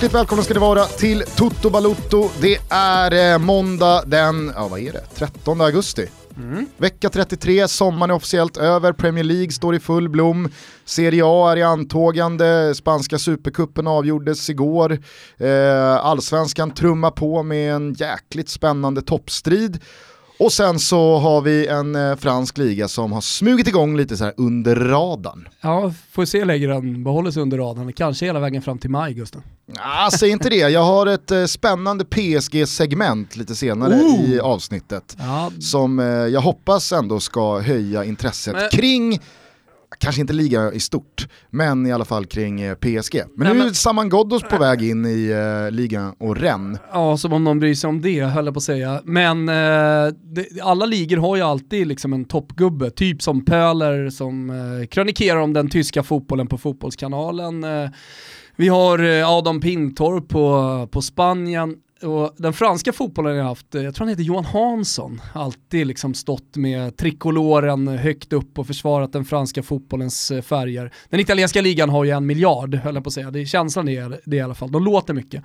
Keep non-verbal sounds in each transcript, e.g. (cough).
Hjärtligt välkomna ska ni vara till Toto Balutto. Det är eh, måndag den, ja vad är det, 13 augusti. Mm. Vecka 33, sommaren är officiellt över, Premier League står i full blom, Serie A är i antågande, spanska supercupen avgjordes igår, eh, allsvenskan trummar på med en jäkligt spännande toppstrid och sen så har vi en eh, fransk liga som har smugit igång lite så här under radarn. Ja, får se länge den behåller sig under radarn. Kanske hela vägen fram till maj, Gustav. Ah, säg inte det, jag har ett eh, spännande PSG-segment lite senare oh. i avsnittet. Ja. Som eh, jag hoppas ändå ska höja intresset Men... kring kanske inte liga i stort, men i alla fall kring eh, PSG. Men Nej, nu är Saman Ghoddos på väg in i uh, ligan och Rennes. Ja, som om någon bryr sig om det höll jag på att säga. Men uh, det, alla ligor har ju alltid liksom en toppgubbe, typ som Pöler som uh, krönikerar om den tyska fotbollen på Fotbollskanalen. vi har Adam Pintorp på, på Spanien. Och den franska fotbollen har haft, eh, jag tror han heter Johan Hansson, alltid liksom stått med trikoloren högt upp och försvarat den franska fotbollens eh, färger. Den italienska ligan har ju en miljard, höll jag på att säga. Det är känslan det är det i alla fall. De låter mycket,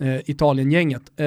eh, Italien-gänget. Eh,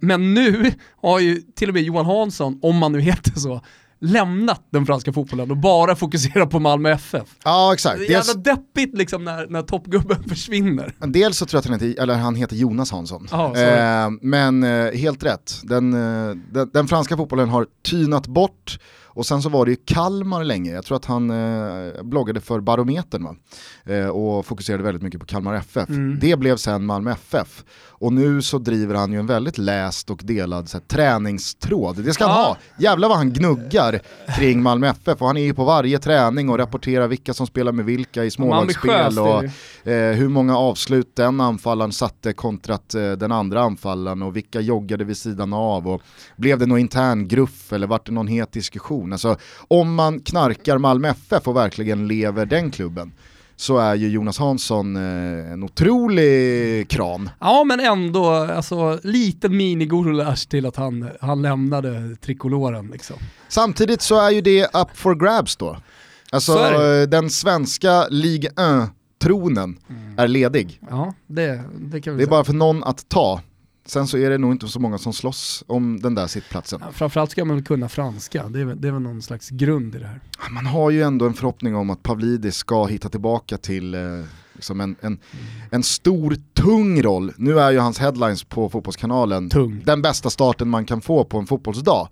men nu har ju till och med Johan Hansson, om man nu heter så, lämnat den franska fotbollen och bara fokuserar på Malmö FF. Ja exakt. Det är jävla deppigt liksom när, när toppgubben (laughs) försvinner. Dels så tror jag att han heter, eller han heter Jonas Hansson. Oh, eh, men eh, helt rätt, den, eh, den, den franska fotbollen har tynat bort och sen så var det ju Kalmar länge, jag tror att han eh, bloggade för Barometern va? Eh, och fokuserade väldigt mycket på Kalmar FF. Mm. Det blev sen Malmö FF. Och nu så driver han ju en väldigt läst och delad så här, träningstråd. Det ska han ha. Jävlar vad han gnuggar kring Malmö FF och han är ju på varje träning och rapporterar vilka som spelar med vilka i smålagsspel och eh, hur många avslut den anfallaren satte kontra eh, den andra anfallaren och vilka joggade vid sidan av och blev det någon intern gruff eller vart det någon het diskussion? Alltså om man knarkar Malmö FF och verkligen lever den klubben så är ju Jonas Hansson eh, en otrolig kran. Ja men ändå, alltså liten mini till att han, han lämnade trikoloren liksom. Samtidigt så är ju det up for grabs då. Alltså den svenska Ligue 1-tronen mm. är ledig. Ja, det, det kan vi Det är bara för någon att ta. Sen så är det nog inte så många som slåss om den där sittplatsen. Ja, framförallt ska man väl kunna franska, det är, det är väl någon slags grund i det här. Man har ju ändå en förhoppning om att Pavlidis ska hitta tillbaka till eh, liksom en, en, en stor, tung roll. Nu är ju hans headlines på Fotbollskanalen tung. den bästa starten man kan få på en fotbollsdag.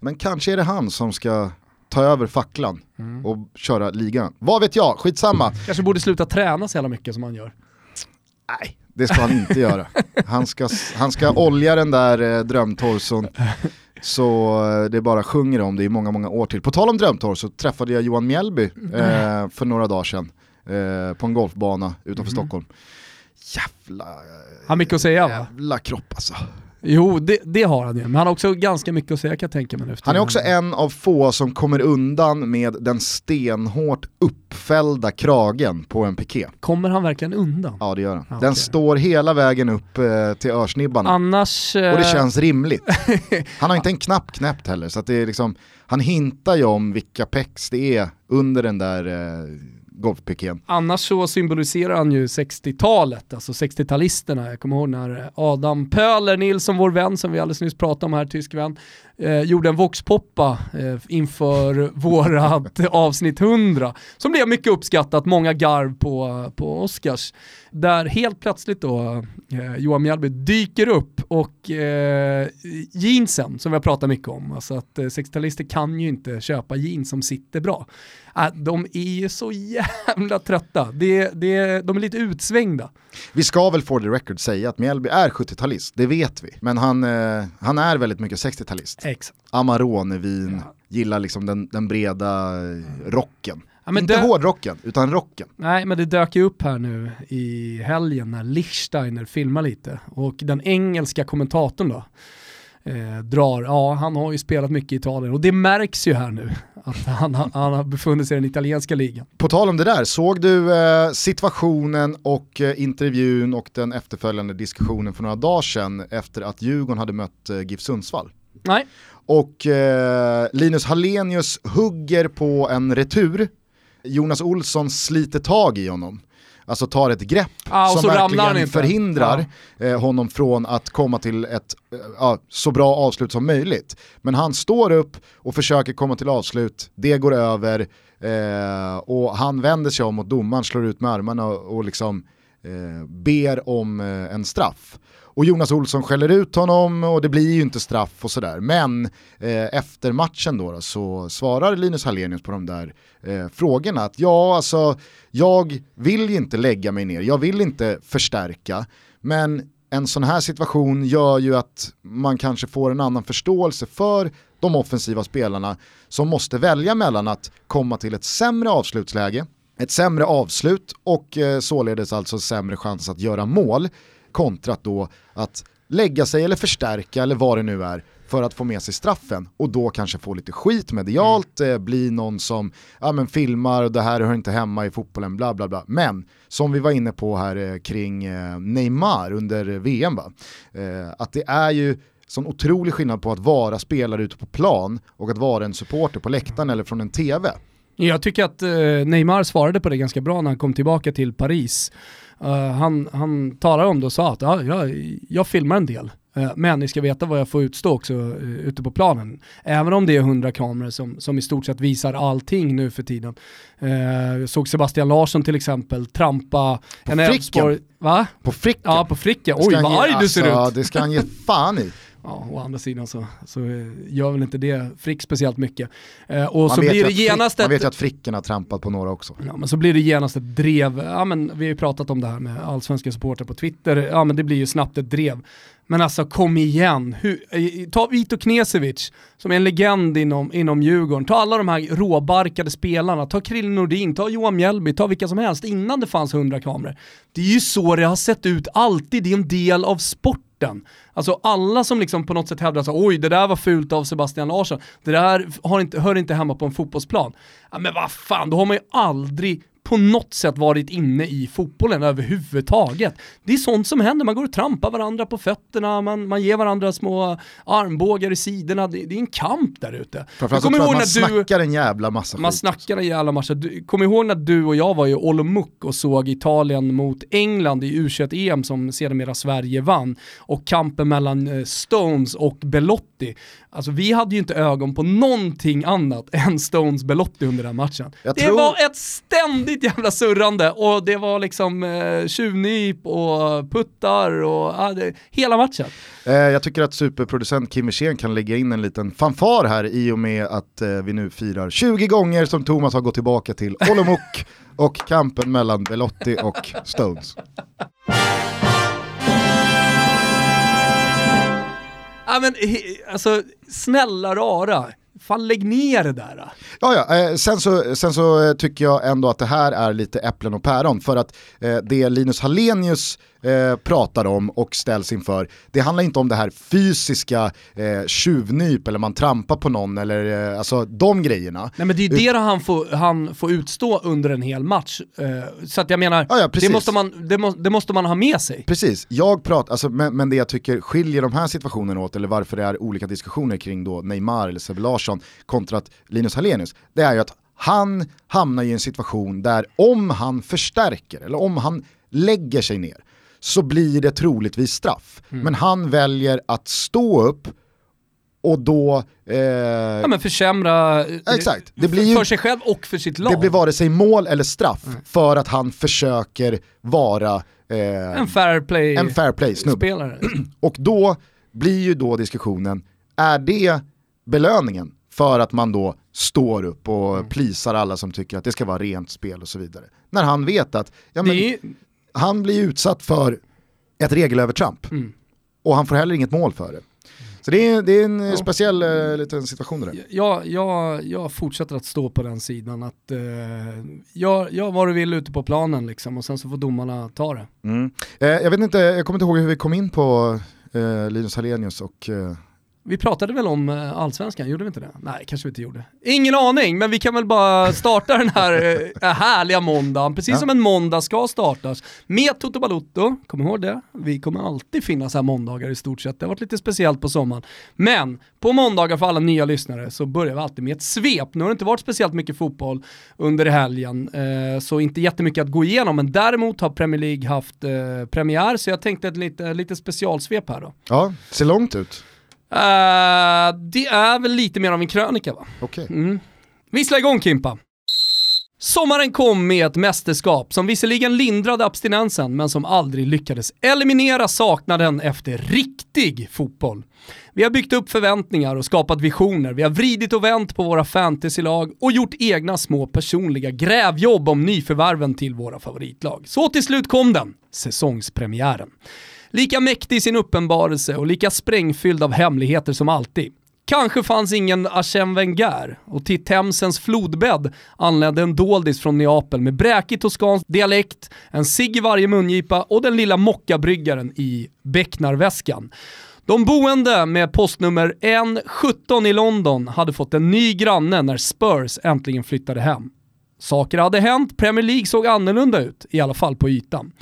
Men kanske är det han som ska ta över facklan mm. och köra ligan. Vad vet jag, skitsamma. Kanske borde sluta träna så jävla mycket som han gör. Nej, det ska han inte göra. Han ska, han ska olja den där eh, drömtorson så eh, det bara sjunger om det i många, många år till. På tal om drömtorr så träffade jag Johan Mjällby eh, för några dagar sedan eh, på en golfbana utanför mm. Stockholm. Jävla, eh, har mycket att säga Jävla kropp alltså. Jo, det, det, har han ju. Men han har också ganska mycket att säga kan jag tänka mig. Han är också en av få som kommer undan med den stenhårt uppfällda kragen på en piké. Kommer han verkligen undan? Ja det gör han. Ah, den okay. står hela vägen upp eh, till örsnibbarna. Annars... Eh... Och det känns rimligt. (laughs) Han har inte en knapp knäppt heller, så det är liksom, han hintar ju om vilka pex det är under den där eh, golfpiken. Annars så symboliserar han ju 60-talet, alltså 60-talisterna. Jag kommer ihåg när Adam Pöler Nilsson, vår vän som vi alldeles nyss pratade om här, tysk vän, eh, gjorde en voxpoppa eh, inför (laughs) vårat avsnitt 100 som blev mycket uppskattat, många garv på, på Oscars. Där helt plötsligt då eh, Johan Mjällby dyker upp och eh, jeansen som vi har pratat mycket om, alltså att eh, 60-talister kan ju inte köpa jeans som sitter bra. Äh, de är ju så jävla trötta, det, det, de är lite utsvängda. Vi ska väl for the record säga att Mjällby är 70-talist, det vet vi. Men han, eh, han är väldigt mycket 60-talist. Exakt. Amarone-vin, ja. gillar liksom den, den breda rocken. Ja, Inte hårdrocken, utan rocken. Nej, men det dök ju upp här nu i helgen när Lichsteiner filmar lite. Och den engelska kommentatorn då, eh, drar, ja han har ju spelat mycket i Italien och det märks ju här nu att han, han, han har befunnit sig i den italienska ligan. På tal om det där, såg du eh, situationen och eh, intervjun och den efterföljande diskussionen för några dagar sedan efter att Djurgården hade mött eh, GIF Sundsvall? Nej. Och eh, Linus Hallenius hugger på en retur Jonas Olsson sliter tag i honom. alltså tar ett grepp ah, som verkligen förhindrar ja. eh, honom från att komma till ett eh, så bra avslut som möjligt. Men han står upp och försöker komma till avslut, det går över eh, och han vänder sig om mot domaren, slår ut med armarna och, och liksom eh, ber om en straff. Och Jonas Olsson skäller ut honom och det blir ju inte straff och sådär. Men eh, efter matchen då, då, så svarar Linus Hallenius på de där eh, frågorna att ja, alltså jag vill ju inte lägga mig ner, jag vill inte förstärka, men en sån här situation gör ju att man kanske får en annan förståelse för de offensiva spelarna som måste välja mellan att komma till ett sämre avslutsläge, ett sämre avslut och eh, således alltså sämre chans att göra mål kontrat då att lägga sig eller förstärka eller vad det nu är för att få med sig straffen och då kanske få lite skit medialt, mm. eh, bli någon som ja, men filmar och det här hör inte hemma i fotbollen, bla bla bla. Men som vi var inne på här eh, kring eh, Neymar under VM, va? Att det är ju sån otrolig skillnad på att vara spelare ute på plan och att vara en supporter på läktaren eller från en tv. Jag tycker att Neymar svarade på det ganska bra när han kom tillbaka till Paris. Uh, han, han talade om det och sa att ja, jag, jag filmar en del. Uh, men ni ska veta vad jag får utstå också uh, ute på planen. Även om det är hundra kameror som, som i stort sett visar allting nu för tiden. Uh, såg Sebastian Larsson till exempel trampa på en Elfsborg... Va? På fricken? Ja, på fricken. Oj vad arg du ser alltså, ut. Det ska han ge fan i. Ja, å andra sidan så, så gör väl inte det Frick speciellt mycket. Eh, och så blir det genast Frick, ett... Man vet ju att Fricken har trampat på några också. Ja, men så blir det genast ett drev. Ja, men vi har ju pratat om det här med allsvenska supportrar på Twitter. Ja, men det blir ju snabbt ett drev. Men alltså kom igen, Hur, eh, ta Vito Knesevic som är en legend inom, inom Djurgården, ta alla de här råbarkade spelarna, ta Krille Nordin, ta Johan Mjällby, ta vilka som helst innan det fanns hundra kameror. Det är ju så det har sett ut alltid, det är en del av sporten. Alltså alla som liksom på något sätt hävdar att oj det där var fult av Sebastian Larsson, det där har inte, hör inte hemma på en fotbollsplan. Ja, men vad fan, då har man ju aldrig på något sätt varit inne i fotbollen överhuvudtaget. Det är sånt som händer, man går och trampar varandra på fötterna, man, man ger varandra små armbågar i sidorna, det, det är en kamp där ute. Framförallt så tror jag man du, snackar en jävla massa Man skit. snackar en jävla massa. Kom ihåg när du och jag var i Olomouc och såg Italien mot England i U21-EM som sedermera Sverige vann och kampen mellan eh, Stones och Belotti. Alltså vi hade ju inte ögon på någonting annat (laughs) än Stones Belotti under den matchen. Jag det tror... var ett ständigt jävla surrande och det var liksom eh, tjuvnyp och puttar och ah, det, hela matchen. Eh, jag tycker att superproducent Kim Wirsén kan lägga in en liten fanfar här i och med att eh, vi nu firar 20 gånger som Thomas har gått tillbaka till Olomouc (laughs) och kampen mellan Belotti och Stones. Ja men alltså, snälla rara, fan lägg ner det där. Ja, ja. Eh, sen, så, sen så eh, tycker jag ändå att det här är lite äpplen och päron för att eh, det Linus Hallenius eh, pratar om och ställs inför, det handlar inte om det här fysiska eh, tjuvnyp eller man trampar på någon eller eh, alltså de grejerna. Nej men det är ju det han får, han får utstå under en hel match. Eh, så att jag menar, ja, ja, det, måste man, det, må, det, måste man ha med sig. Precis, jag pratar, alltså, men, men, det jag tycker skiljer de här situationerna åt, eller varför det är olika diskussioner kring då Neymar eller Sebbe Larsson kontra Linus Hallenius, det är ju att han hamnar i en situation där om han förstärker, eller om han lägger sig ner, så blir det troligtvis straff. Mm. Men han väljer att stå upp och då... Eh, ja men försämra eh, exakt. Det blir ju, för sig själv och för sitt lag. Det blir vare sig mål eller straff mm. för att han försöker vara eh, en fair play, en fair play spelare. (clears throat) och då blir ju då diskussionen, är det belöningen för att man då står upp och mm. plisar alla som tycker att det ska vara rent spel och så vidare. När han vet att ja, men, är... han blir utsatt för ett regelövertramp mm. och han får heller inget mål för det. Så det är, det är en ja. speciell uh, liten situation där. Jag, jag, jag fortsätter att stå på den sidan att uh, jag, jag vad du vill ute på planen liksom och sen så får domarna ta det. Mm. Uh, jag vet inte, jag kommer inte ihåg hur vi kom in på uh, Linus Hallenius och Vi pratade väl om eh, allsvenskan, gjorde vi inte det? Nej, kanske vi inte gjorde. Ingen aning, men vi kan väl bara starta den här äh, härliga måndagen, precis ja. som en måndag ska startas, med Toto Balutto, kom ihåg det, vi kommer alltid finnas här måndagar i stort sett, det har varit lite speciellt på sommaren. Men på måndagar för alla nya lyssnare så börjar vi alltid med ett svep. Nu har det inte varit speciellt mycket fotboll under helgen, eh, så inte jättemycket att gå igenom, men däremot har Premier League haft eh, premiär, så jag tänkte ett lite, lite specialsvep här då. Ja, ser långt ut. Uh, det är väl lite mer av en krönika va? Okej. Okay. Mm. Vissla igång Kimpa. Sommaren kom med ett mästerskap som visserligen lindrade abstinensen men som aldrig lyckades eliminera saknaden efter riktig fotboll. Vi har byggt upp förväntningar och skapat visioner, vi har vridit och vänt på våra fantasylag och gjort egna små personliga grävjobb om nyförvärven till våra favoritlag. Så till slut kom den, säsongspremiären. Lika mäktig i sin uppenbarelse och lika sprängfylld av hemligheter som alltid. Kanske fanns ingen Arsène Wenger och till Themsens flodbädd anlände en doldis från Neapel med bräkig toskansk dialekt, en cigg i varje mungipa och den lilla mockabryggaren i becknarväskan. De boende med postnummer N17 i London hade fått en ny granne när Spurs äntligen flyttade hem. Saker hade hänt, Premier League såg annorlunda ut, i alla fall på ytan.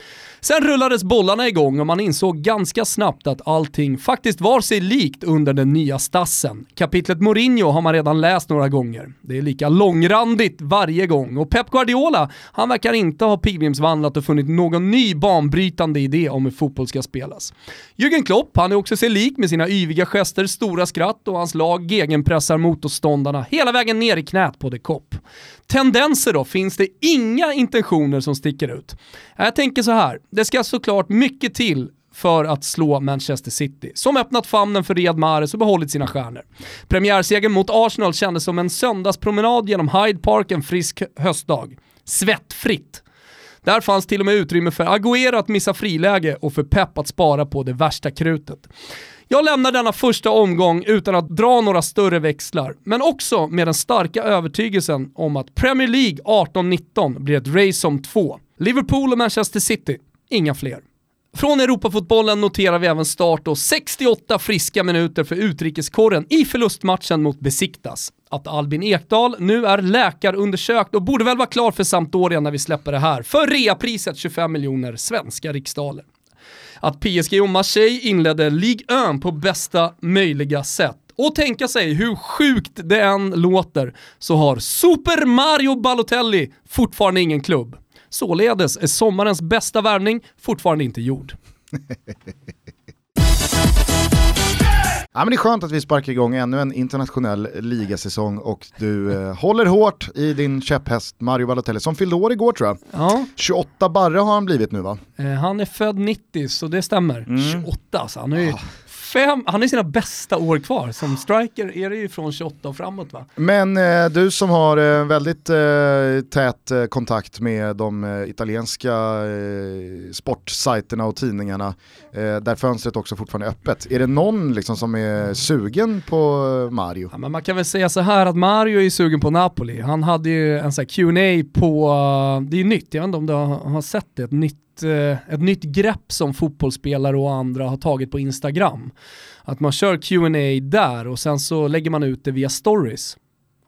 Sen rullades bollarna igång och man insåg ganska snabbt att allting faktiskt var sig likt under den nya stassen. Kapitlet Mourinho har man redan läst några gånger. Det är lika långrandigt varje gång och Pep Guardiola, han verkar inte ha pilgrimsvandrat och funnit någon ny banbrytande idé om hur fotboll ska spelas. Jürgen Klopp, han är också sig lik med sina yviga gester, stora skratt och hans lag gegenpressar motståndarna hela vägen ner i knät på de Kopp. Tendenser då, finns det inga intentioner som sticker ut? Jag tänker så här, det ska såklart mycket till för att slå Manchester City, som öppnat famnen för Riyad Mahrez och behållit sina stjärnor. Premiärsegern mot Arsenal kändes som en söndagspromenad genom Hyde Park en frisk höstdag. Svettfritt. Där fanns till och med utrymme för Agüero att missa friläge och för Pep att spara på det värsta krutet. Jag lämnar denna första omgång utan att dra några större växlar, men också med den starka övertygelsen om att Premier League 18-19 blir ett race om två. Liverpool och Manchester City, inga fler. Från Europafotbollen noterar vi även start och 68 friska minuter för utrikeskorren i förlustmatchen mot Besiktas. Att Albin Ekdal nu är läkarundersökt och borde väl vara klar för Sampdoria när vi släpper det här, för reapriset 25 miljoner svenska riksdaler att PSG och Marseille inledde Ligue 1 på bästa möjliga sätt. Och tänka sig hur sjukt det än låter så har Super Mario Balotelli fortfarande ingen klubb. Således är sommarens bästa värvning fortfarande inte gjord. (laughs) Ja, men det är skönt att vi sparkar igång ännu en internationell ligasäsong och du eh, håller hårt i din käpphäst Mario Balotelli som fyllde år igår tror jag. Ja. 28 barre har han blivit nu va? Eh, han är född 90 så det stämmer. Mm. 28 alltså, han är ju ah fem, han har sina bästa år kvar. Som striker är det ju från 28 och framåt va? Men eh, du som har eh, väldigt eh, tät eh, kontakt med de eh, italienska eh, sportsajterna och tidningarna, där fönstret också fortfarande är öppet. Är det någon liksom, som är sugen på Mario? Ja, men man kan väl säga så här att Mario är sugen på Napoli. Han hade ju en sån här Q&A på, det är ju nytt, jag vet inte om du har sett det, ett nytt Eh, ett nytt grepp som fotbollsspelare och andra har tagit på Instagram. Att man kör Q&A där och sen så lägger man ut det via stories.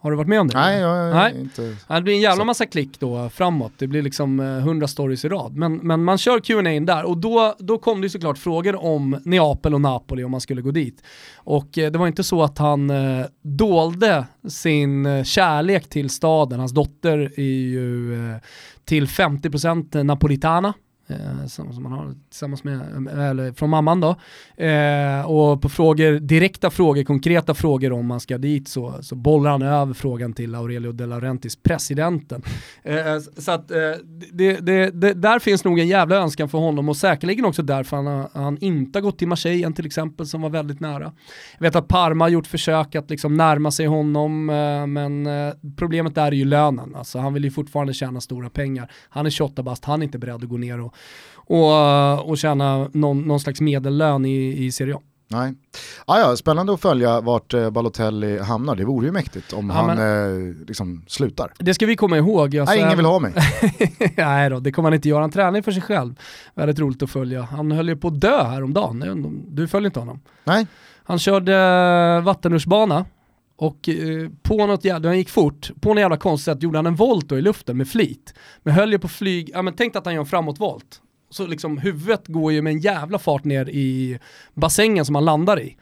Har du varit med om det? Nej, jag Nej. inte. Det blir en jävla massa klick då framåt. Det blir liksom 100 eh, stories i rad. Men, men man kör Q&A där och då, då kom det såklart frågor om Neapel och Napoli om man skulle gå dit. Och eh, det var inte så att han eh, dolde sin kärlek till staden. Hans dotter är ju eh, till 50% napolitana eh, som, som, man har tillsammans med, eller från mamman då. Eh, och på frågor, direkta frågor, konkreta frågor om man ska dit så, så bollar han över frågan till Aurelio De Laurentiis, presidenten. Eh, så att eh, det, det, det, där finns nog en jävla önskan för honom och säkerligen också därför han, han inte har gått till Marseille till exempel som var väldigt nära. Jag vet att Parma har gjort försök att liksom närma sig honom eh, men eh, problemet där är ju lönen. Alltså han vill ju fortfarande tjäna stora pengar. Han är 28 bast, han är inte beredd att gå ner och och, och tjäna någon, någon slags medellön i, i Serie A. Nej. Ah, ja, spännande att följa vart eh, Balotelli hamnar. Det vore ju mäktigt om ja, han men, eh, liksom slutar. Det ska vi komma ihåg. Alltså, Nej, ingen vill ha mig. (laughs) Nej då, det kommer han inte göra. Han tränar för sig själv. Väldigt roligt att följa. Han höll ju på att dö häromdagen. Du följer inte honom? Nej. Han körde vattenrutschbana och eh, på något jävla, han gick fort, på något jävla konstigt sätt gjorde han en volt då i luften med flit. Men höll ju på flyg, ja men tänk att han gör en framåtvolt. Så liksom huvudet går ju med en jävla fart ner i bassängen som han landar i.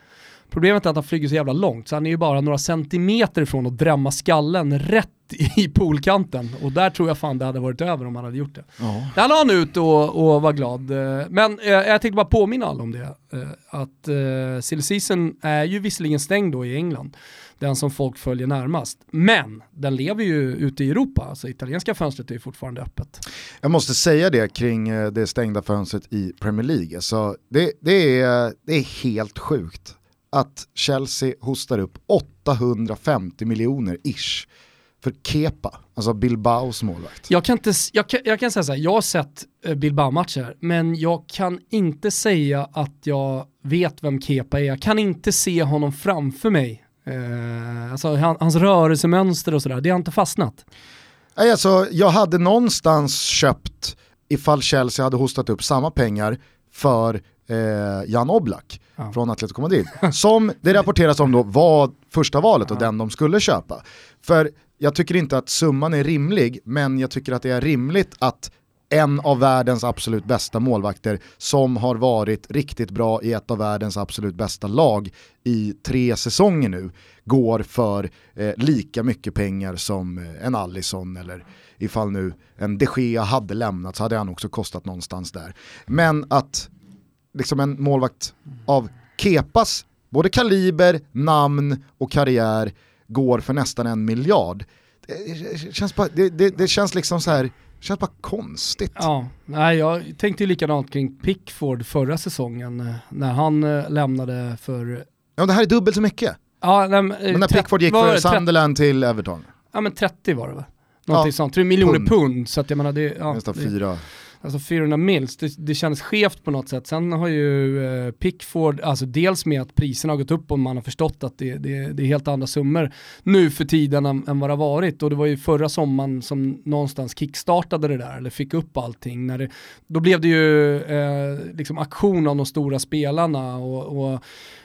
Problemet är att han flyger så jävla långt så han är ju bara några centimeter ifrån att drämma skallen rätt (laughs) i poolkanten och där tror jag fan det hade varit över om han hade gjort det. Ja. Där la han ut och, och var glad. Men eh, jag tänkte bara påminna alla om det. Eh, att eh, är ju visserligen stängd då i England den som folk följer närmast. Men den lever ju ute i Europa, alltså italienska fönstret är ju fortfarande öppet. Jag måste säga det kring eh, det stängda fönstret i Premier League. Alltså, det, det, är, det är helt sjukt att Chelsea hostar upp 850 miljoner ish för Kepa, alltså Bilbaos målvakt. Jag kan, inte, jag kan, jag kan säga så här, jag har sett eh, Bilbao-matcher, men jag kan inte säga att jag vet vem Kepa är. Jag kan inte se honom framför mig Eh, alltså han, hans rörelsemönster och sådär, det har inte fastnat. Nej, alltså, jag hade någonstans köpt ifall Chelsea hade hostat upp samma pengar för eh, Jan Oblak ja. från Atletico Madrid. (laughs) Som det rapporteras om då var första valet och ja. den de skulle köpa. För jag tycker inte att summan är rimlig, men jag tycker att det är rimligt att en av världens absolut bästa målvakter som har varit riktigt bra i ett av världens absolut bästa lag i tre säsonger nu går för eh, lika mycket pengar som eh, en Allison eller ifall nu en de Gea hade lämnat så hade han också kostat någonstans där. Men att liksom en målvakt av Kepas, både kaliber, namn och karriär går för nästan en miljard. Det känns, bara, det, det, det känns liksom så här känns bara konstigt. Ja, nej, jag tänkte likadant kring Pickford förra säsongen eh, när han eh, lämnade för... Ja, det här är dubbelt så mycket. Ja, nej, men när Pickford gick från Sunderland till Everton. Ja men 30 var det va? Någonting ja, sånt, 3 miljoner pund. pund. så att jag menar det... Ja, Nästan fyra alltså 400 mils, det, det kändes skevt på något sätt. Sen har ju eh, Pickford, alltså dels med att priserna har gått upp och man har förstått att det, det, det är helt andra summor nu för tiden än, än, vad det har varit. Och det var ju förra sommaren som någonstans kickstartade det där, eller fick upp allting. När det, då blev det ju eh, liksom aktion av de stora spelarna och, och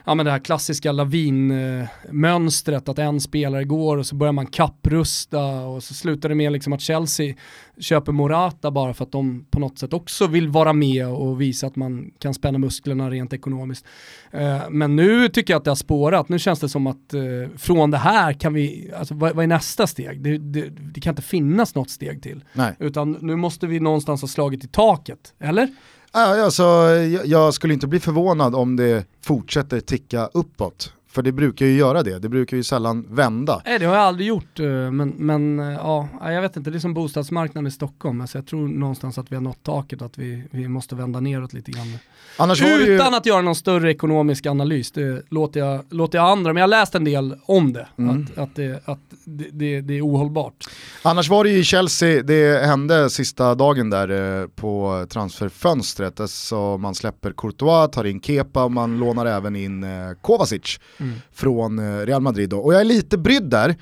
ja, men det här klassiska lavinmönstret, att en spelare går och så börjar man kapprusta och så slutar det med liksom att Chelsea köper Morata bara för att de på något sätt också vill vara med och visa att man kan spänna musklerna rent ekonomiskt. Eh, men nu tycker jag att det har spårat, nu känns det som att eh, från det här kan vi, alltså vad, vad är nästa steg? Det, det, det, kan inte finnas något steg till. Nej. Utan nu måste vi någonstans ha slagit i taket, eller? Alltså, jag, jag skulle inte bli förvånad om det fortsätter ticka uppåt. För det brukar ju göra det, det brukar ju sällan vända. Nej det har jag aldrig gjort, eh, men, men eh, ja, jag vet inte, det är som bostadsmarknaden i Stockholm. Alltså jag tror någonstans att vi har nått taket, att vi, vi måste vända neråt lite grann. Annars Utan ju... att göra någon större ekonomisk analys, det låter jag, låter jag andra, men jag har läst en del om det, mm. att, att, det, att det, det, det, är ohållbart. Annars var det ju i Chelsea, det hände sista dagen där eh, på transferfönstret, alltså man släpper Courtois, tar in Kepa, man lånar även in Kovacic mm. från eh, Real Madrid. Då. Och jag är lite brydd där,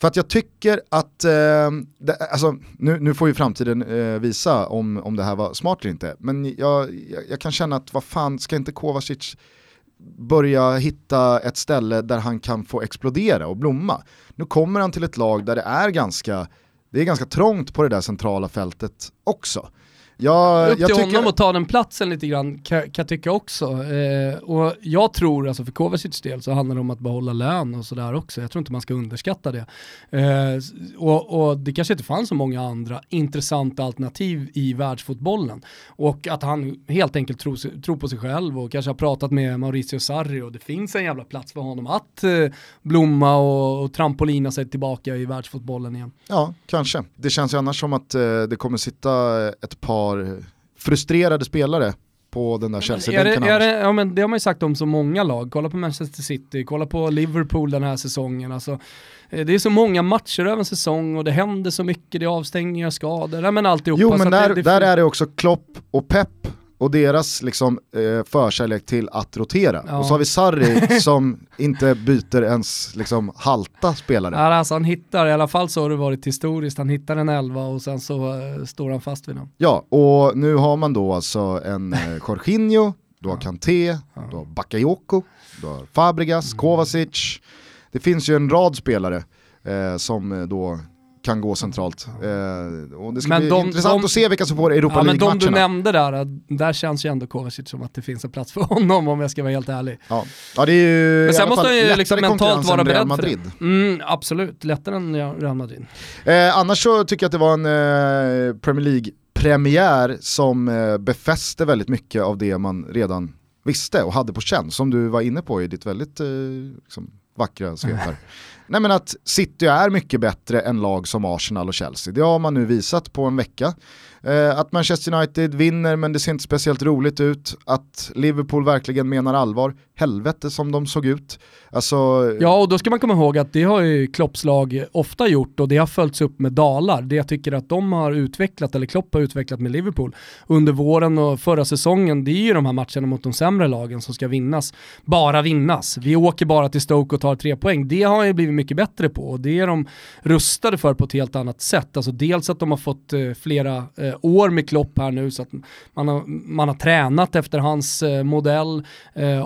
för att jag tycker att, eh, det, alltså, nu, nu får ju framtiden eh, visa om, om det här var smart eller inte, men jag, jag, jag, kan känna att vad fan, ska inte Kovacic börja hitta ett ställe där han kan få explodera och blomma? Nu kommer han till ett lag där det är ganska, det är ganska trångt på det där centrala fältet också. Jag, Upp till jag tycker... honom att ta den platsen lite grann kan, kan jag tycka också. Eh, och jag tror, alltså för Kovacics del så handlar det om att behålla lön och sådär också. Jag tror inte man ska underskatta det. Eh, och, och, det kanske inte fanns så många andra intressanta alternativ i världsfotbollen. Och att han helt enkelt tror, tror på sig själv och kanske har pratat med Mauricio Sarri och det finns en jävla plats för honom att eh, blomma och, och trampolina sig tillbaka i världsfotbollen igen. Ja, kanske. Det känns ju annars som att eh, det kommer sitta ett par har frustrerade spelare på den där Chelsea-bänken. Ja men det har man ju sagt om så många lag. Kolla på Manchester City, kolla på Liverpool den här säsongen. Alltså, eh, det är så många matcher över en säsong och det händer så mycket, det är avstängningar, skador, ja, men alltihopa. Jo men där, det, det där är det också Klopp och Pep och deras liksom, eh, förkärlek till att rotera. Ja. Och så har vi Sarri (laughs) som inte byter ens liksom, halta spelare. Ja, alltså han hittar, i alla fall så har det varit historiskt, han hittar en elva och sen så eh, står han fast vid den. Ja, och nu har man då alltså en eh, Jorginho du har Kanté, du har Bakayoko, du har Fabregas, mm. Kovacic. Det finns ju en rad spelare eh, som eh, då kan gå centralt. Eh, och det ska men bli de, intressant de, att se vilka som får Europa ja. Men de du nämnde där, där känns ju ändå Kovacic som att det finns en plats för honom om jag ska vara helt ärlig. Ja, ja det är ju men sen måste han ju liksom mentalt vara beredd Madrid. för det. Mm, absolut, lättare än Real Madrid. Eh, annars så tycker jag att det var en eh, Premier League-premiär som eh, befäste väldigt mycket av det man redan visste och hade på känn, som du var inne på i ditt väldigt eh, liksom, vackra svep här. (laughs) Nej men att City är mycket bättre än lag som Arsenal och Chelsea. Det har man nu visat på en vecka. Eh, att Manchester United vinner men det ser inte speciellt roligt ut. Att Liverpool verkligen menar allvar. Helvete som de såg ut. Alltså... Ja och då ska man komma ihåg att det har ju Klopps lag ofta gjort och det har följts upp med dalar. Det jag tycker att de har utvecklat, eller Klopp har utvecklat med Liverpool under våren och förra säsongen, det är ju de här matcherna mot de sämre lagen som ska vinnas. Bara vinnas. Vi åker bara till Stoke och tar tre poäng. Det har ju blivit mycket bättre på och det är de rustade för på ett helt annat sätt. Alltså dels att de har fått eh, flera eh, år med Klopp här nu så att man har, man har tränat efter hans eh, modell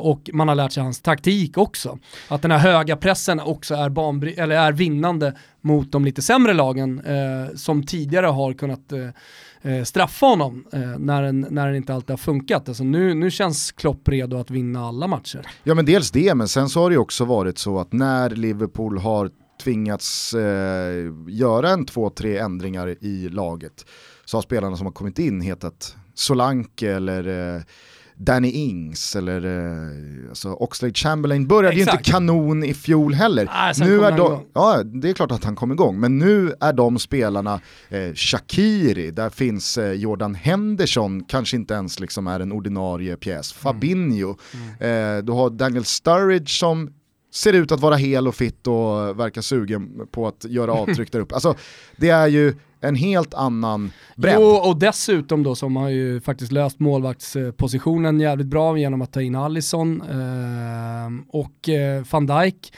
och man har lärt sig hans taktik också. Att den här höga pressen också är, banbry- eller är vinnande mot de lite sämre lagen som tidigare har kunnat eh, straffa honom eh, när, den, när den inte alltid har funkat. Alltså nu, nu känns Klopp redo att vinna alla matcher. Ja men dels det, men sen så har det också varit så att när Liverpool har tvingats eh, göra en två, tre ändringar i laget så har spelarna som har kommit in hetat Solanke eller eh, Danny Ings eller eh, alltså Oxlade Chamberlain började Exakt. ju inte kanon i fjol heller. Ah, nu är de, ja, det är klart att han kom igång, men nu är de spelarna eh, Shakiri, där finns eh, Jordan Henderson, kanske inte ens liksom är en ordinarie pjäs, mm. Fabinho, mm. Eh, du har Daniel Sturridge som ser ut att vara hel och fitt och verkar sugen på att göra avtryck där uppe. Alltså, det är ju en helt annan bredd. Jo, och dessutom då som har ju faktiskt löst målvaktspositionen jävligt bra genom att ta in Allison eh, och van Dijk.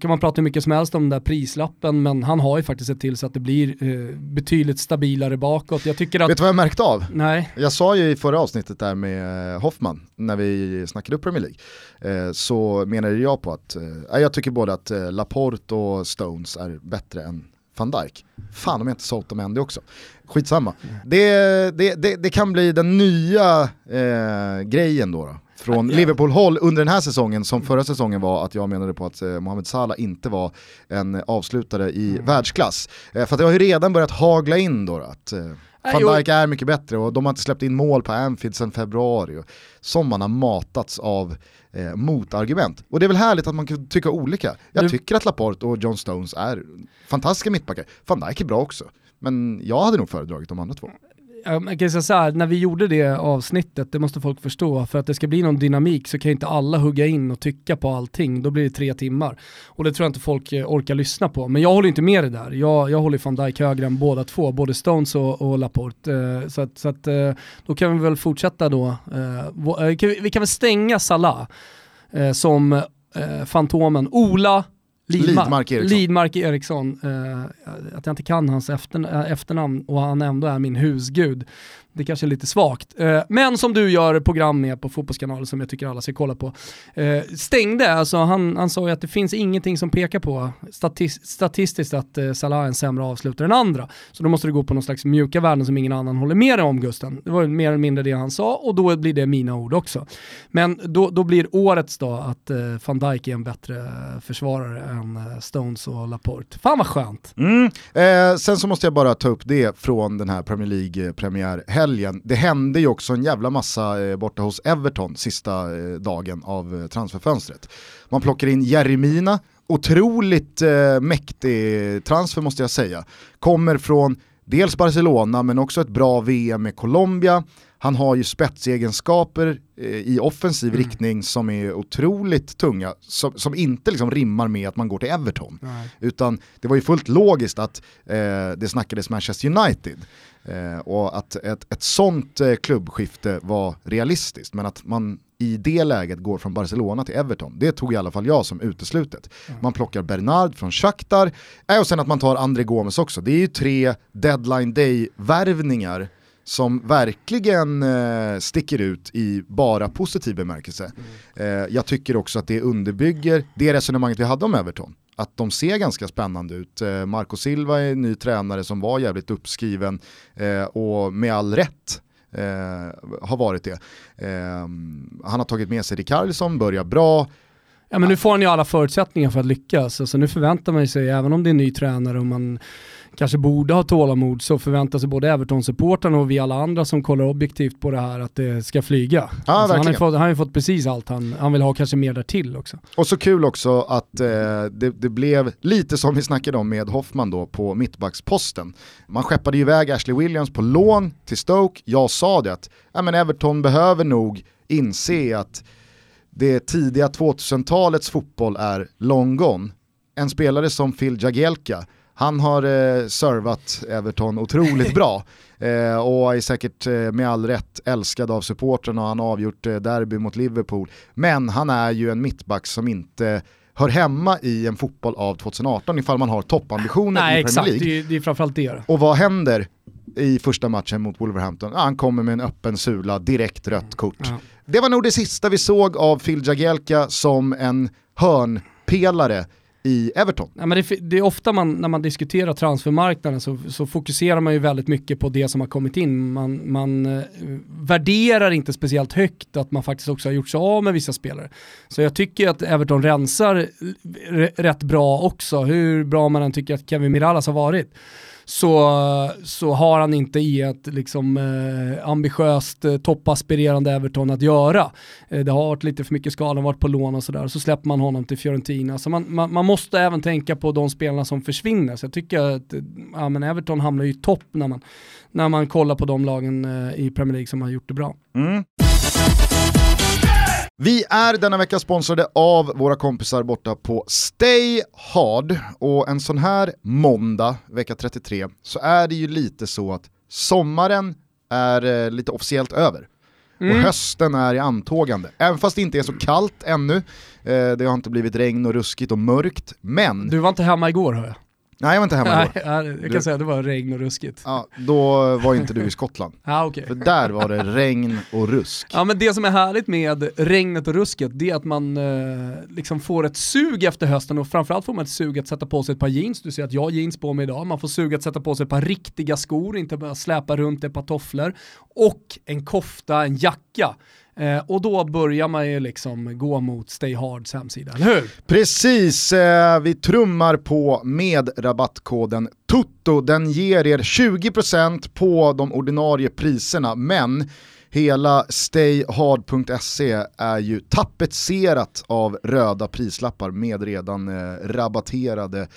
kan man prata hur mycket som helst om den där prislappen, men han har ju faktiskt sett till så att det blir eh, betydligt stabilare bakåt. Jag tycker att... Vet du vad jag märkte av? Nej. Jag sa ju i förra avsnittet där med eh, Hoffman, när vi snackade upp Premier League, eh, så menade jag på att, eh, jag tycker både att eh, Laporte och Stones är bättre än van Dijk. Fan om jag inte sålt dem än det också. Skitsamma. Mm. Det, det, det, det, kan bli den nya eh, grejen då. då från. Liverpool-håll under den här säsongen som förra säsongen var att jag menade på att eh, Mohamed Salah inte var en avslutare i mm. världsklass. Eh, för att det har ju redan börjat hagla in då att eh, Van Dijk är mycket bättre och de har inte släppt in mål på Anfield sedan februari. Som man har matats av eh, motargument. Och det är väl härligt att man kan tycka olika. Jag du... tycker att Laporte och John Stones är fantastiska mittbackar. Van Dijk är bra också. Men jag hade nog föredragit de andra två Ehm, jag kan säga så här, när vi gjorde det avsnittet, det måste folk förstå, för att det ska bli någon dynamik så kan inte alla hugga in och tycka på allting, då blir det tre timmar. Och det tror jag inte folk eh, orkar lyssna på. Men jag håller inte med det där, jag, jag håller van Dijk högre än båda två, både Stones och, och Laporte. Eh, så att, så att, eh, då kan vi väl fortsätta då, eh, eh, vi kan väl stänga Salah som Fantomen. Ola Lidmark, Lidmark Eriksson. Lidmark Eriksson eh, att jag inte kan hans efter, efternamn och han ändå är min husgud. Det kanske är lite svagt. Eh, men som du gör program med på Fotbollskanalen som jag tycker alla ska kolla på. Eh, stängde, alltså han, han sa ju att det finns ingenting som pekar på statist, statistiskt att eh, Salah är en sämre avslutare än andra. Så då måste du gå på någon slags mjuka värden som ingen annan håller med om Gusten. Det var mer eller mindre det han sa och då blir det mina ord också. Men då, då blir årets då att van Dijk är en bättre försvarare än Stones och Laporte. Fan vad skönt. Mm. Eh, sen så måste jag bara ta upp det från den här Premier League-premiär helgen. Det hände ju också en jävla massa eh, borta hos Everton sista eh, dagen av eh, transferfönstret. Man plockar in Jeremina, otroligt eh, mäktig transfer måste jag säga. Kommer från dels Barcelona men också ett bra VM med Colombia. Han har ju spetsegenskaper eh, i offensiv mm. riktning som är otroligt tunga, som, som inte liksom rimmar med att man går till Everton. Nej. Utan det var ju fullt logiskt att eh, det snackades Manchester United. Eh, och att ett, ett sånt eh, klubbskifte var realistiskt, men att man i det läget går från Barcelona till Everton, det tog i alla fall jag som uteslutet. Mm. Man plockar Bernard från Shakhtar, äh, och sen att man tar André Gomes också. Det är ju tre deadline day-värvningar som verkligen eh, sticker ut i bara positiv bemärkelse. Mm. Eh, jag tycker också att det underbygger det resonemanget vi hade om Everton att de ser ganska spännande ut. Eh, Marco Silva är en ny tränare som var jävligt uppskriven eh, och med all rätt eh, har varit det. Han har tagit med sig Rikarlsson, börjar bra. Ja men nu får han ju alla förutsättningar för att lyckas. Alltså, nu förväntar man sig, även om det är en ny tränare och man kanske borde ha tålamod så förväntar sig både Everton-supportrarna och vi alla andra som kollar objektivt på det här att det ska flyga. Ja, alltså han, har fått, han har fått precis allt han, han vill ha, kanske mer därtill också. Och så kul också att eh, det, det, blev lite som vi snackade om med Hoffman då på mittbacksposten. Man skeppade ju iväg Ashley Williams på lån till Stoke, jag sa det att ja, men Everton behöver nog inse att det tidiga 2000-talets fotboll är long gone. En spelare som Phil Jagielka han har eh, servat Everton otroligt bra (laughs) eh, och är säkert eh, med all rätt älskad av supportrarna och han har avgjort eh, derby mot Liverpool. Men han är ju en mittback som inte hör hemma i en fotboll av 2018 ifall man har toppambitioner Nej, i Premier League. Nej exakt, det är, framförallt det. Och vad händer i första matchen mot Wolverhampton? Ja, han kommer med en öppen sula, direkt rött kort. Mm. Det var nog det sista vi såg av Phil Jagielka som en hörnpelare i Everton. Ja, men det, det, är ofta man, när man diskuterar transfermarknaden så, så, fokuserar man ju väldigt mycket på det som har kommit in. Man, man eh, värderar inte speciellt högt att man faktiskt också har gjort sig av med vissa spelare. Så jag tycker att Everton rensar rätt bra också, hur bra man än tycker att Kevin Mirallas har varit så, så har han inte i ett liksom, eh, ambitiöst eh, toppaspirerande Everton att göra. Eh, det har varit lite för mycket skador, varit på lån och sådär, så släpper man honom till Fiorentina. Så man, man, man, måste även tänka på de spelarna som försvinner. Så jag tycker att ja, men Everton hamnar i topp när man, när man kollar på de lagen eh, i Premier League som har gjort det bra. Mm. Vi är denna vecka sponsrade av våra kompisar borta på Stay Hard och en sån här måndag, vecka 33, så är det ju lite så att sommaren är eh, lite officiellt över. Mm. Och hösten är i antågande. Även fast det inte är så kallt ännu, eh, det har inte blivit regn och ruskigt och mörkt, men... Du var inte hemma igår hör jag. Nej jag var inte hemma igår. Nej, jag kan du... säga att det var regn och ruskigt. Ja, då var inte du i Skottland. (laughs) ah, okay. För där var det regn och rusk. Ja men det som är härligt med regnet och rusket, det är att man eh, liksom får ett sug efter hösten och framförallt får man ett sug att sätta på sig ett par jeans. Du ser att jag har jeans på mig idag. Man får sug att sätta på sig ett par riktiga skor, inte bara släpa runt ett par tofflor. Och en kofta, en jacka. Eh, och då börjar man ju liksom gå mot Stay Hards hemsida, eller hur? Precis, eh, vi trummar på med rabattkoden TUTTO. Den ger er 20% på de ordinarie priserna, men Hela stayhard.se är ju tapetserat av röda prislappar med redan eh, rabatterade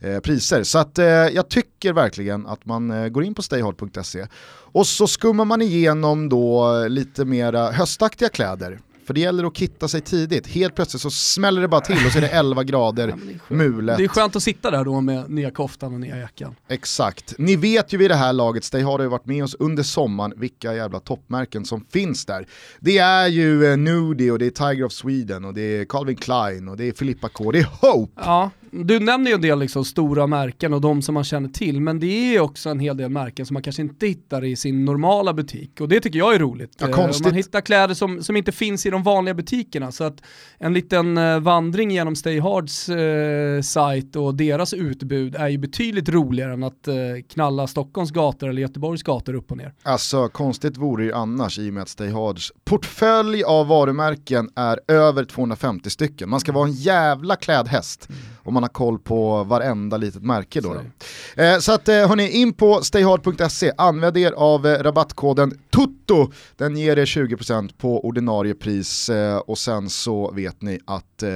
eh, priser. Så att, eh, jag tycker verkligen att man eh, går in på stayhard.se och så skummar man igenom då lite mera höstaktiga kläder för det gäller att kitta sig tidigt. Helt plötsligt så smäller det bara till och så är det (laughs) 11 grader ja, mulet. Det är skönt att sitta där då med nya koftan och nya jackan. Exakt. Ni vet ju vid det här laget, Stay har ju varit med oss under sommaren, vilka jävla toppmärken som finns där. Det är ju eh, Nudie och det är Tiger of Sweden och det är Calvin Klein och det är Filippa K, det är Hope. Ja, du nämner ju en del liksom stora märken och de som man känner till, men det är också en hel del märken som man kanske inte hittar i sin normala butik och det tycker jag är roligt. Ja, konstigt. Man hittar kläder som, som inte finns i de vanliga butikerna så att en liten eh, vandring genom Stay Hards eh, sajt och deras utbud är ju betydligt roligare än att eh, knalla Stockholms gator eller Göteborgs gator upp och ner. Alltså konstigt vore ju annars i och med att Stay Hards portfölj av varumärken är över 250 stycken. Man ska vara en jävla klädhäst. Mm om man har koll på varenda litet märke då. då. Eh, så att eh, hörni, in på stayhard.se, använd er av eh, rabattkoden TUTTO, den ger er 20% på ordinarie pris eh, och sen så vet ni att eh,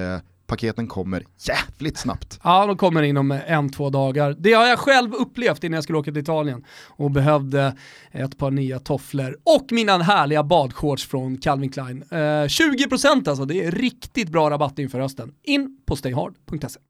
paketen kommer jävligt snabbt. Ja, de kommer inom en, två dagar. Det har jag själv upplevt innan jag skulle åka till Italien och behövde ett par nya tofflor och mina härliga badshorts från Calvin Klein. Eh, 20% alltså, det är riktigt bra rabatt inför hösten. In på stayhard.se.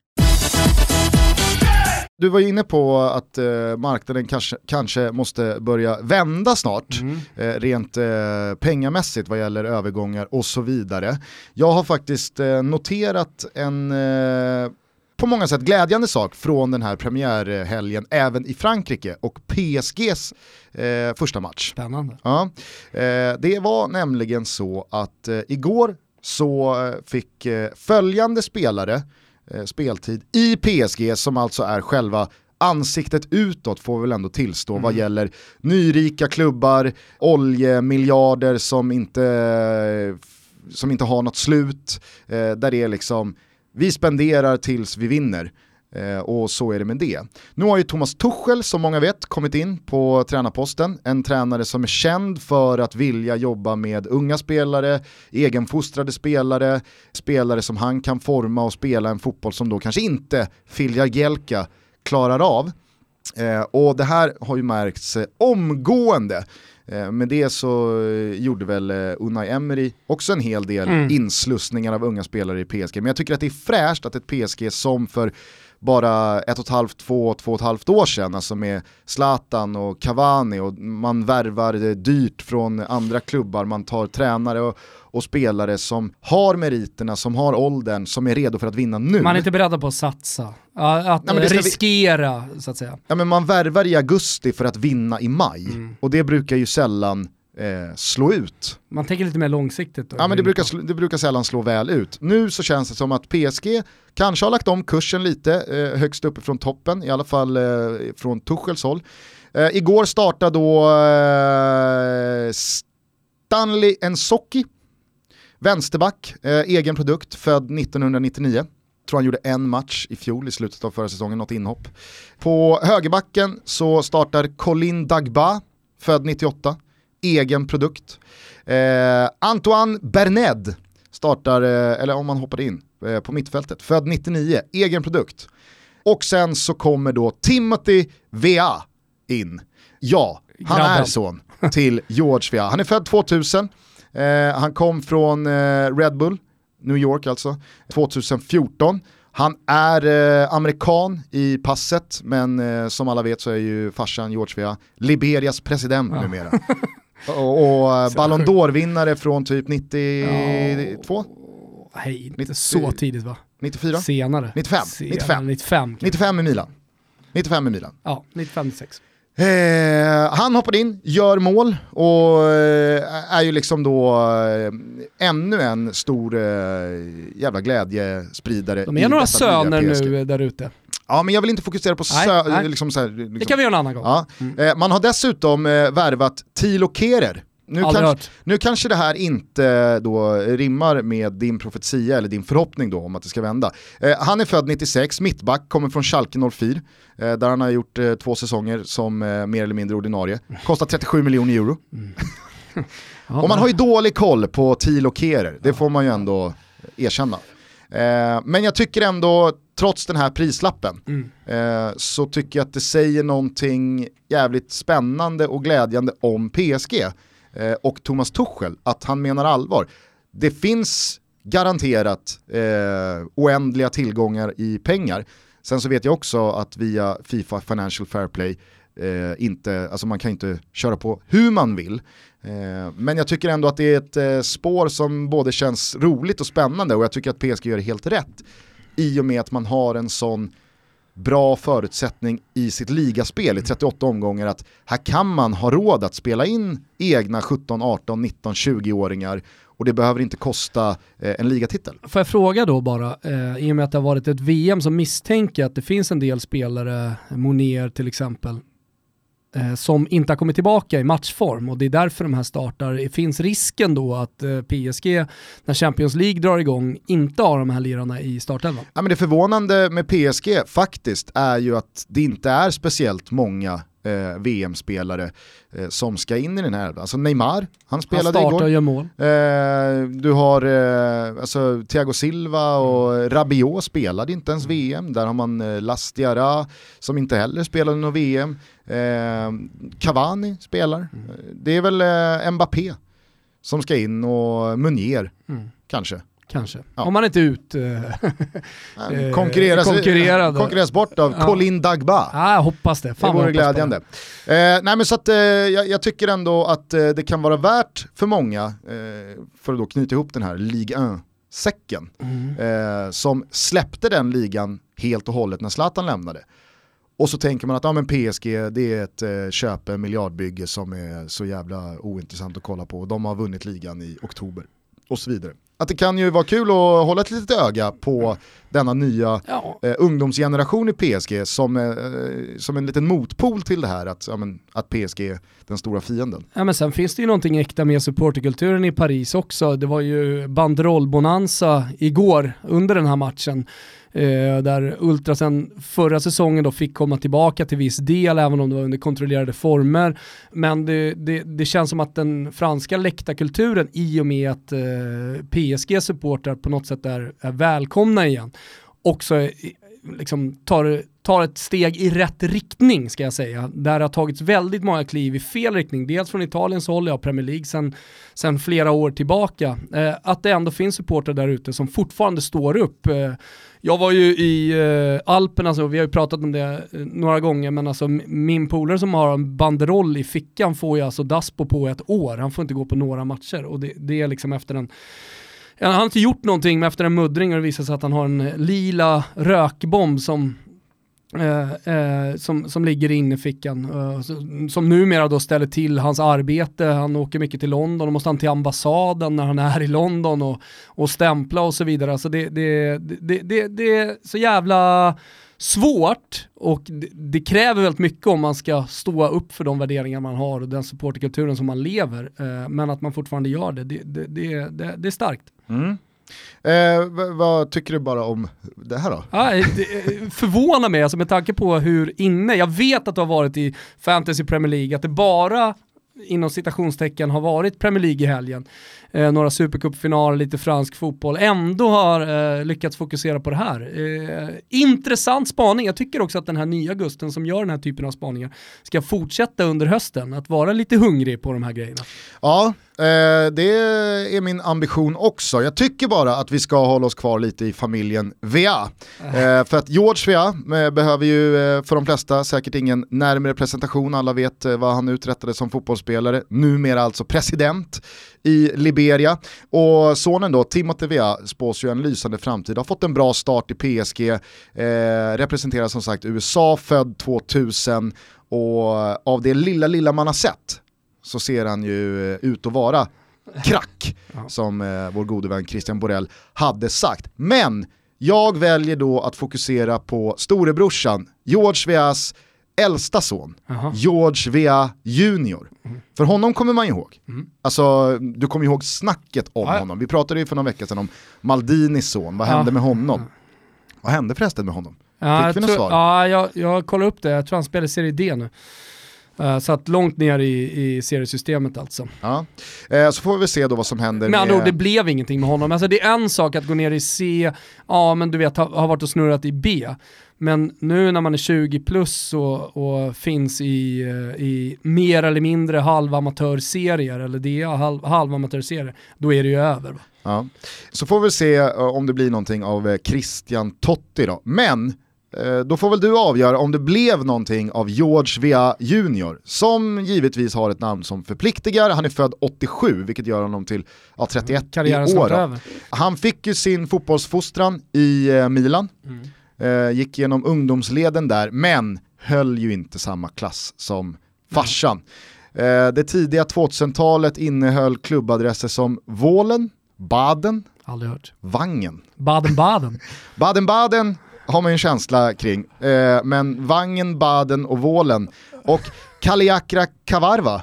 Du var inne på att eh, marknaden kanske, kanske måste börja vända snart, mm. eh, rent eh, pengamässigt vad gäller övergångar och så vidare. Jag har faktiskt eh, noterat en eh, på många sätt glädjande sak från den här premiärhelgen även i Frankrike och PSGs eh, första match. Spännande. Ja, eh, det var nämligen så att eh, igår så eh, fick följande spelare speltid i PSG som alltså är själva ansiktet utåt får vi väl ändå tillstå mm. vad gäller nyrika klubbar, oljemiljarder som inte, som inte har något slut, eh, där det är liksom, vi spenderar tills vi vinner. Eh, och så är det med det. Nu har ju Thomas Tuchel, som många vet, kommit in på tränarposten. En tränare som är känd för att vilja jobba med unga spelare, egenfostrade spelare, spelare som han kan forma och spela en fotboll som då kanske inte Filja Gelka klarar av. Eh, och det här har ju märkts eh, omgående. Eh, med det så eh, gjorde väl eh, Unai Emery också en hel del mm. inslussningar av unga spelare i PSG. Men jag tycker att det är fräscht att ett PSG som för bara ett och ett halvt, två, två och ett halvt år sedan, alltså med Zlatan och Cavani och man värvar dyrt från andra klubbar, man tar tränare och, och spelare som har meriterna, som har åldern, som är redo för att vinna nu. Man är inte beredd på att satsa, att Nej, riskera vi... så att säga. Ja men man värvar i augusti för att vinna i maj, mm. och det brukar ju sällan eh, slå ut. Man tänker lite mer långsiktigt då? Ja men det brukar, det brukar sällan slå väl ut. Nu så känns det som att PSG kanske har lagt om kursen lite eh, högst uppe från toppen, i alla fall eh, från Tuchels håll. Eh, igår startade då eh, Stanley Nsocki, vänsterback, eh, egen produkt, född 1999 tror han gjorde en match i fjol i slutet av förra säsongen, något inhopp. På högerbacken så startar Colin Dagba, född 98 egen produkt. Eh, Antoine Berned startar, eh, eller om man hoppar in eh, på mittfältet, född 99, egen produkt. Och sen så kommer då Timothy Vea in. Ja, han Grabben. är son till George Vea. Han är född 2000, eh, han kom från eh, Red Bull, New York alltså, 2014. Han är eh, amerikan i passet, men eh, som alla vet så är ju farsan George Vea Liberias president ja. numera. (laughs) Och, och Ballon d'Or-vinnare från typ 92? Ja, hej, inte 90, så tidigt va? 94? Senare. 95? Senare, 95. 95, 95 i Milan. 95 i Milan. Ja, 95-96. Eh, han hoppade in, gör mål och eh, är ju liksom då eh, ännu en stor eh, jävla glädjespridare. De är några söner nu där ute. Ja men jag vill inte fokusera på nej, sö- nej. Liksom så här, liksom. Det kan vi göra en annan gång. Ja. Mm. Eh, man har dessutom eh, värvat Tilo Kerer. Nu, kanske, nu kanske det här inte då rimmar med din profetia eller din förhoppning då om att det ska vända. Eh, han är född 96, mittback, kommer från Schalke 04, eh, där han har gjort eh, två säsonger som eh, mer eller mindre ordinarie. Kostar 37 miljoner euro. (laughs) Mm. Och man har ju dålig koll på Tilo Kerer, det får man ju ändå erkänna. Eh, men jag tycker ändå, trots den här prislappen, mm. eh, så tycker jag att det säger någonting jävligt spännande och glädjande om PSG eh, och Thomas Tuchel, att han menar allvar. Det finns garanterat eh, oändliga tillgångar i pengar. Sen så vet jag också att via Fifa Financial Fair Play eh, inte, alltså man kan inte köra på hur man vill. Eh, men jag tycker ändå att det är ett eh, spår som både känns roligt och spännande och jag tycker att PSG gör helt rätt. I och med att man har en sån bra förutsättning i sitt ligaspel i 38 omgångar att här kan man ha råd att spela in egna 17, 18, 19, 20-åringar och det behöver inte kosta eh, en ligatitel. Får jag fråga då bara, eh, i och med att det har varit ett VM så misstänker jag att det finns en del spelare, Monier till exempel, som inte har kommit tillbaka i matchform och det är därför de här startar. Finns risken då att eh, PSG, när Champions League drar igång, inte har de här lirarna i startelvan? Ja, men det förvånande med PSG faktiskt är ju att det inte är speciellt många eh, VM-spelare eh, som ska in i den här. Alltså Neymar, han spelade han igår. och gör mål. Eh, du har eh, alltså, Thiago Silva och mm. Rabiot spelade inte ens VM. Där har man eh, Lastiara som inte heller spelade något VM. Eh, Cavani spelar. Mm. Det är väl eh, Mbappé som ska in och Munier mm. kanske. Kanske. Ja. Om man inte ut... Eh, konkurreras, konkurrerad. konkurreras bort av ja. Colin Dagba. Ja, jag hoppas det. Fan det vore glädjande. Eh, nej men så att, eh, jag, jag, tycker ändå att eh, det kan vara värt för många, eh, för att då knyta ihop den här Ligue 1 säcken mm. eh, som släppte den ligan helt och hållet när Zlatan lämnade. Och så tänker man att ja, men PSG det är ett eh, köpe miljardbygge som är så jävla ointressant att kolla på. De har vunnit ligan i oktober och så vidare. Att det kan ju vara kul att hålla ett litet öga på denna nya ja. eh, ungdomsgeneration i PSG som, eh, som en liten motpol till det här att, ja, men, att PSG är den stora fienden. Ja, men sen finns det ju någonting äkta med supporterkulturen i Paris också. Det var ju banderollbonanza igår under den här matchen. Eh, där Ultrasen förra säsongen då fick komma tillbaka till viss del, även om det var under kontrollerade former. Men det, det, det känns som att den franska läktarkulturen i och med att eh, PSG-supportrar på något sätt är, är välkomna igen, också liksom tar, tar ett steg i rätt riktning ska jag säga. Där det har tagits väldigt många kliv i fel riktning. Dels från Italiens håll, ja Premier League sen, sen flera år tillbaka. Eh, att det ändå finns supportrar där ute som fortfarande står upp. Eh, jag var ju i eh, Alperna, alltså, vi har ju pratat om det eh, några gånger, men alltså min polare som har en banderoll i fickan får ju alltså Daspo på ett år. Han får inte gå på några matcher och det, det är liksom efter en han har inte gjort någonting men efter en muddring och det visar sig att han har en eh, lila rökbomb som Eh, eh, som, som ligger i innerfickan. Eh, som numera då ställer till hans arbete. Han åker mycket till London och måste han till ambassaden när han är i London och, och stämpla och så vidare. Alltså det, det, det, det, det är så jävla svårt och det, kräver väldigt mycket om man ska stå upp för de värderingar man har och den supporterkulturen som man lever. Eh, men att man fortfarande gör det, det, det, det, det är starkt. Mm. Eh, vad tycker du bara om det här då? Ah, det förvånar mig, alltså med tanke på hur inne, jag vet att du har varit i Fantasy Premier League, att det bara inom citationstecken har varit Premier League i helgen eh, några supercupfinaler, lite fransk fotboll, ändå har eh, lyckats fokusera på det här. Eh, intressant spaning, jag tycker också att den här nya Gusten som gör den här typen av spaningar ska fortsätta under hösten, att vara lite hungrig på de här grejerna. Ja, eh, det är min ambition också. Jag tycker bara att vi ska hålla oss kvar lite i familjen Vea. Eh, för att George Vea eh, behöver ju eh, för de flesta säkert ingen närmare presentation, alla vet vad han uträttade som fotbollsspelare, numera alltså president i Liberia. Och sonen då, Timothy Vea, spås ju en lysande framtid, har fått en bra start i PSG, eh, representerar som sagt USA, född 2000 och av det lilla, lilla man har sett så ser han ju eh, ut att vara krack, som eh, vår gode vän Christian Borell hade sagt. Men jag väljer då att fokusera på storebrorsan, George Veas äldsta son, Aha. George Vea Junior. Mm. För honom kommer man ihåg. Mm. Alltså, du kommer ihåg snacket om ja. honom. Vi pratade ju för några veckor sedan om Maldinis son, vad hände ja. med honom? Vad hände förresten med honom? Ja, Fick vi något svar? Ja, jag, jag kollar upp det, jag tror han spelar Serie D nu. Uh, satt långt ner i, i seriesystemet alltså. Ja. Uh, så får vi se då vad som händer. Med andra ord, det blev ingenting med honom. Alltså det är en sak att gå ner i C, ja men du vet, har, har varit och snurrat i B. Men nu när man är 20 plus och, och finns i, eh, i mer eller mindre halvamatörserier, eller det är halv, halvamatörserier, då är det ju över. Va? Ja. Så får vi se om det blir någonting av Christian Totti då. Men Eh, då får väl du avgöra om det blev någonting av George Vea Junior, som givetvis har ett namn som förpliktigar. Han är född 87, vilket gör honom till ja, 31 Karriären i år. Han fick ju sin fotbollsfostran i eh, Milan, mm. Eh, gick genom ungdomsleden där, men höll ju inte samma klass som farsan. Mm. det tidiga 2000-talet innehöll klubbadresser som Vålen, Baden, Aldrig hört. Vangen. Baden-Baden. (laughs) Baden-Baden, har man ju en känsla kring. Eh, men Vangen, Baden och Vålen och Kaliakra Kavarva,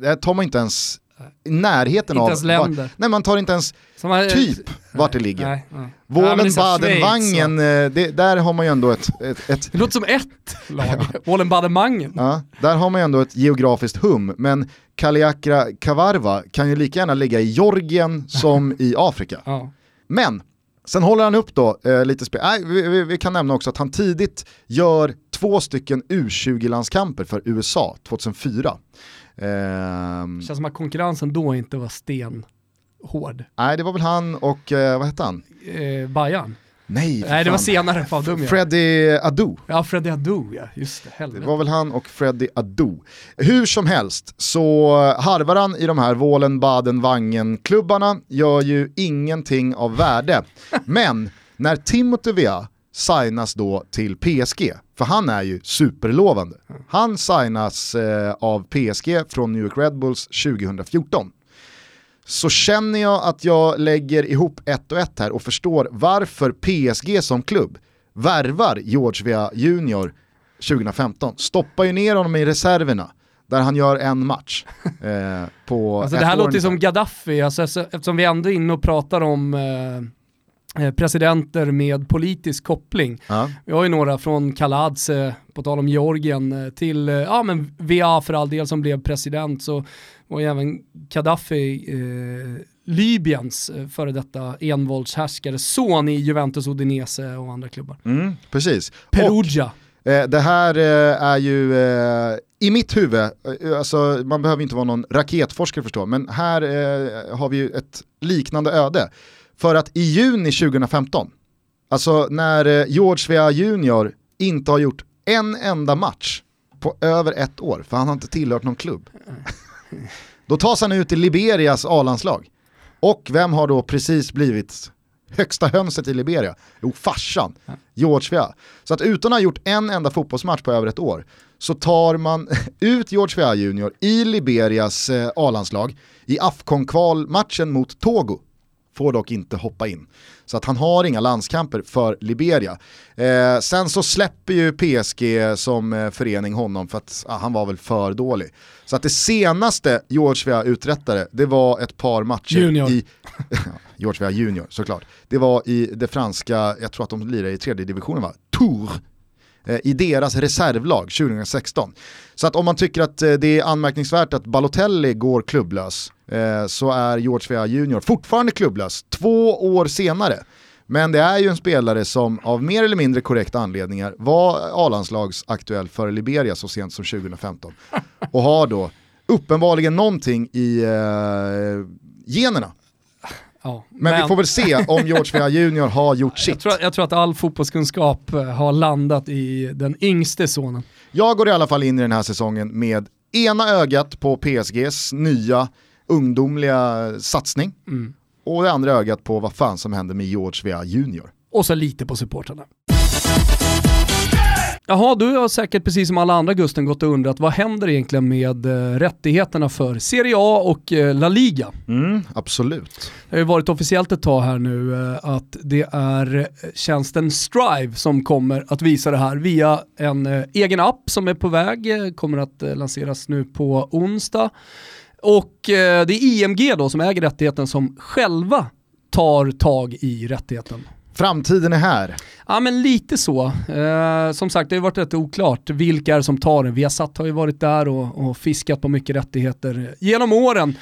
det tar man inte ens i närheten inte av. Ens länder. Nej man tar inte ens man, typ vart det ligger. Nej, nej. Vålen, Baden, Vangen, eh, det, där har man ju ändå ett... ett, ett det låter som ett (laughs) lag, Vålen, Baden, Vangen. Ja, där har man ju ändå ett geografiskt hum, men Kaliakra Kavarva kan ju lika gärna ligga i Georgien som i (laughs) Afrika. Ja. Men Sen håller han upp då eh, lite spel. Nej, vi, vi, vi, kan nämna också att han tidigt gör två stycken U20-landskamper för USA 2004. Eh, Känns som att konkurrensen då inte var stenhård. Nej, det var väl han och, eh, vad hette han? Eh, Bajan. Nej, Nej det var senare, fan dum Freddie Adu. Ja, Freddie Adu ja, just det. Helvete. Det var väl han och Freddie Adu. Hur som helst så harvar han i de här Vålen, Baden, Vangen-klubbarna, gör ju ingenting av värde. (laughs) Men när Timothy Vea signas då till PSG, för han är ju superlovande. Han signas eh, av PSG från New York Red Bulls 2014. Så känner jag att jag lägger ihop ett och ett här och förstår varför PSG som klubb värvar George Vea Junior 2015. Stoppar ju ner honom i reserverna där han gör en match. Eh, på (laughs) alltså det här låter ju som Gaddafi, alltså, eftersom vi ändå är inne och pratar om eh, eh, presidenter med politisk koppling. Ja. Vi har ju några från Kaladze, på tal om Georgien, eh, till eh, ja, men VA för all del som blev president, så var ju även Gaddafi eh, Libyens före detta envåldshärskare, son i Juventus Udinese och andra klubbar. Mm, precis. Perugia. Och, eh, det här eh, är ju eh, i mitt huvud, eh, alltså, man behöver inte vara någon raketforskare förstå, men här eh, har vi ju ett liknande öde. För att i juni 2015, alltså när eh, George Vea Junior inte har gjort en enda match på över ett år, för han har inte tillhört någon klubb. Då tas han ut i Liberias A-landslag. Och vem har då precis blivit högsta hönset i Liberia? Jo, farsan, George Vea. Så att utan att ha gjort en enda fotbollsmatch på över ett år så tar man (laughs) ut George Vea Junior i Liberias eh, A-landslag i Afcon-kvalmatchen mot Togo. Får dock inte hoppa in. Så att han har inga landskamper för Liberia. Eh, sen så släpper ju PSG som eh, förening honom för att ah, han var väl för dålig. Så att det senaste George Vea uträttade, det var ett par matcher junior. i... (laughs) George Vea Junior såklart. Det var i det franska, jag tror att de lirar i tredje divisionen va? Tour Eh, i deras reservlag 2016. Så att om man tycker att eh, det är anmärkningsvärt att Balotelli går klubblös eh, så är George Vea Junior fortfarande klubblös två år senare. Men det är ju en spelare som av mer eller mindre korrekta anledningar var A-landslagsaktuell för Liberia så sent som 2015. Och har då uppenbarligen någonting i eh, generna Ja, men, men, vi får väl se om George Weah Junior har gjort sitt. Jag tror, jag tror, att all fotbollskunskap eh, har landat i den yngste sonen. Jag går i alla fall in i den här säsongen med ena ögat på PSGs nya ungdomliga satsning mm. och det andra ögat på vad fan som händer med George Weah Junior. Och så lite på supportrarna. Jaha, du har säkert precis som alla andra Gusten gått och undrat vad händer egentligen med eh, rättigheterna för Serie A och eh, La Liga? Mm, absolut. Det har ju varit officiellt ett tag här nu eh, att det är eh, tjänsten Strive som kommer att visa det här via en eh, egen app som är på väg, eh, kommer att lanseras nu på onsdag. Och det är IMG då som äger rättigheten som själva tar tag i rättigheten. Framtiden är här. Ja men lite så. Eh, som sagt det har varit rätt oklart vilka är som tar det. Viasat har ju varit där och, och fiskat på mycket rättigheter genom åren.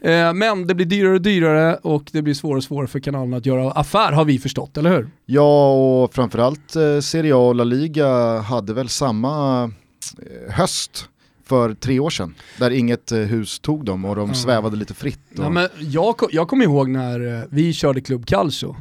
Eh, men det blir dyrare och dyrare och det blir svårare och svårare för kanalen att göra affär har vi förstått, eller hur? Ja och framförallt eh, Serie A och La Liga hade väl samma eh, höst för tre år sedan. Där inget eh, hus tog dem och de svävade lite fritt. Och... Ja, men jag, jag kommer ihåg när eh, vi körde Club Calcio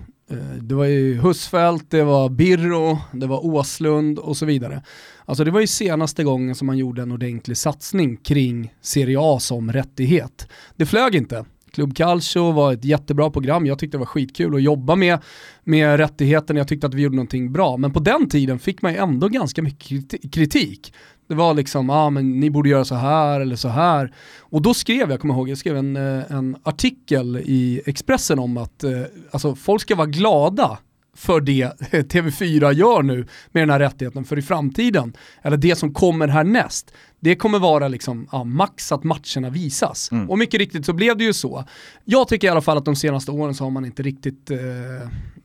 det var ju Husfeldt, det var Birro, det var Åslund och så vidare. Alltså det var ju senaste gången som man gjorde en ordentlig satsning kring Serie A som rättighet. Det flög inte. Club Calcio var ett jättebra program, jag tyckte det var skitkul att jobba med, med rättigheten, jag tyckte att vi gjorde någonting bra. Men på den tiden fick man ju ändå ganska mycket kritik. Det var liksom, ja ah, men ni borde göra så här eller så här. Och då skrev jag, kommer ihåg, jag skrev en, eh, en artikel i Expressen om att eh, alltså, folk ska vara glada för det (laughs) TV4 gör nu med den här rättigheten. För i framtiden, eller det som kommer härnäst, det kommer vara liksom, ja, max att matcherna visas. Mm. Och mycket riktigt så blev det ju så. Jag tycker i alla fall att de senaste åren så har man inte riktigt, eh,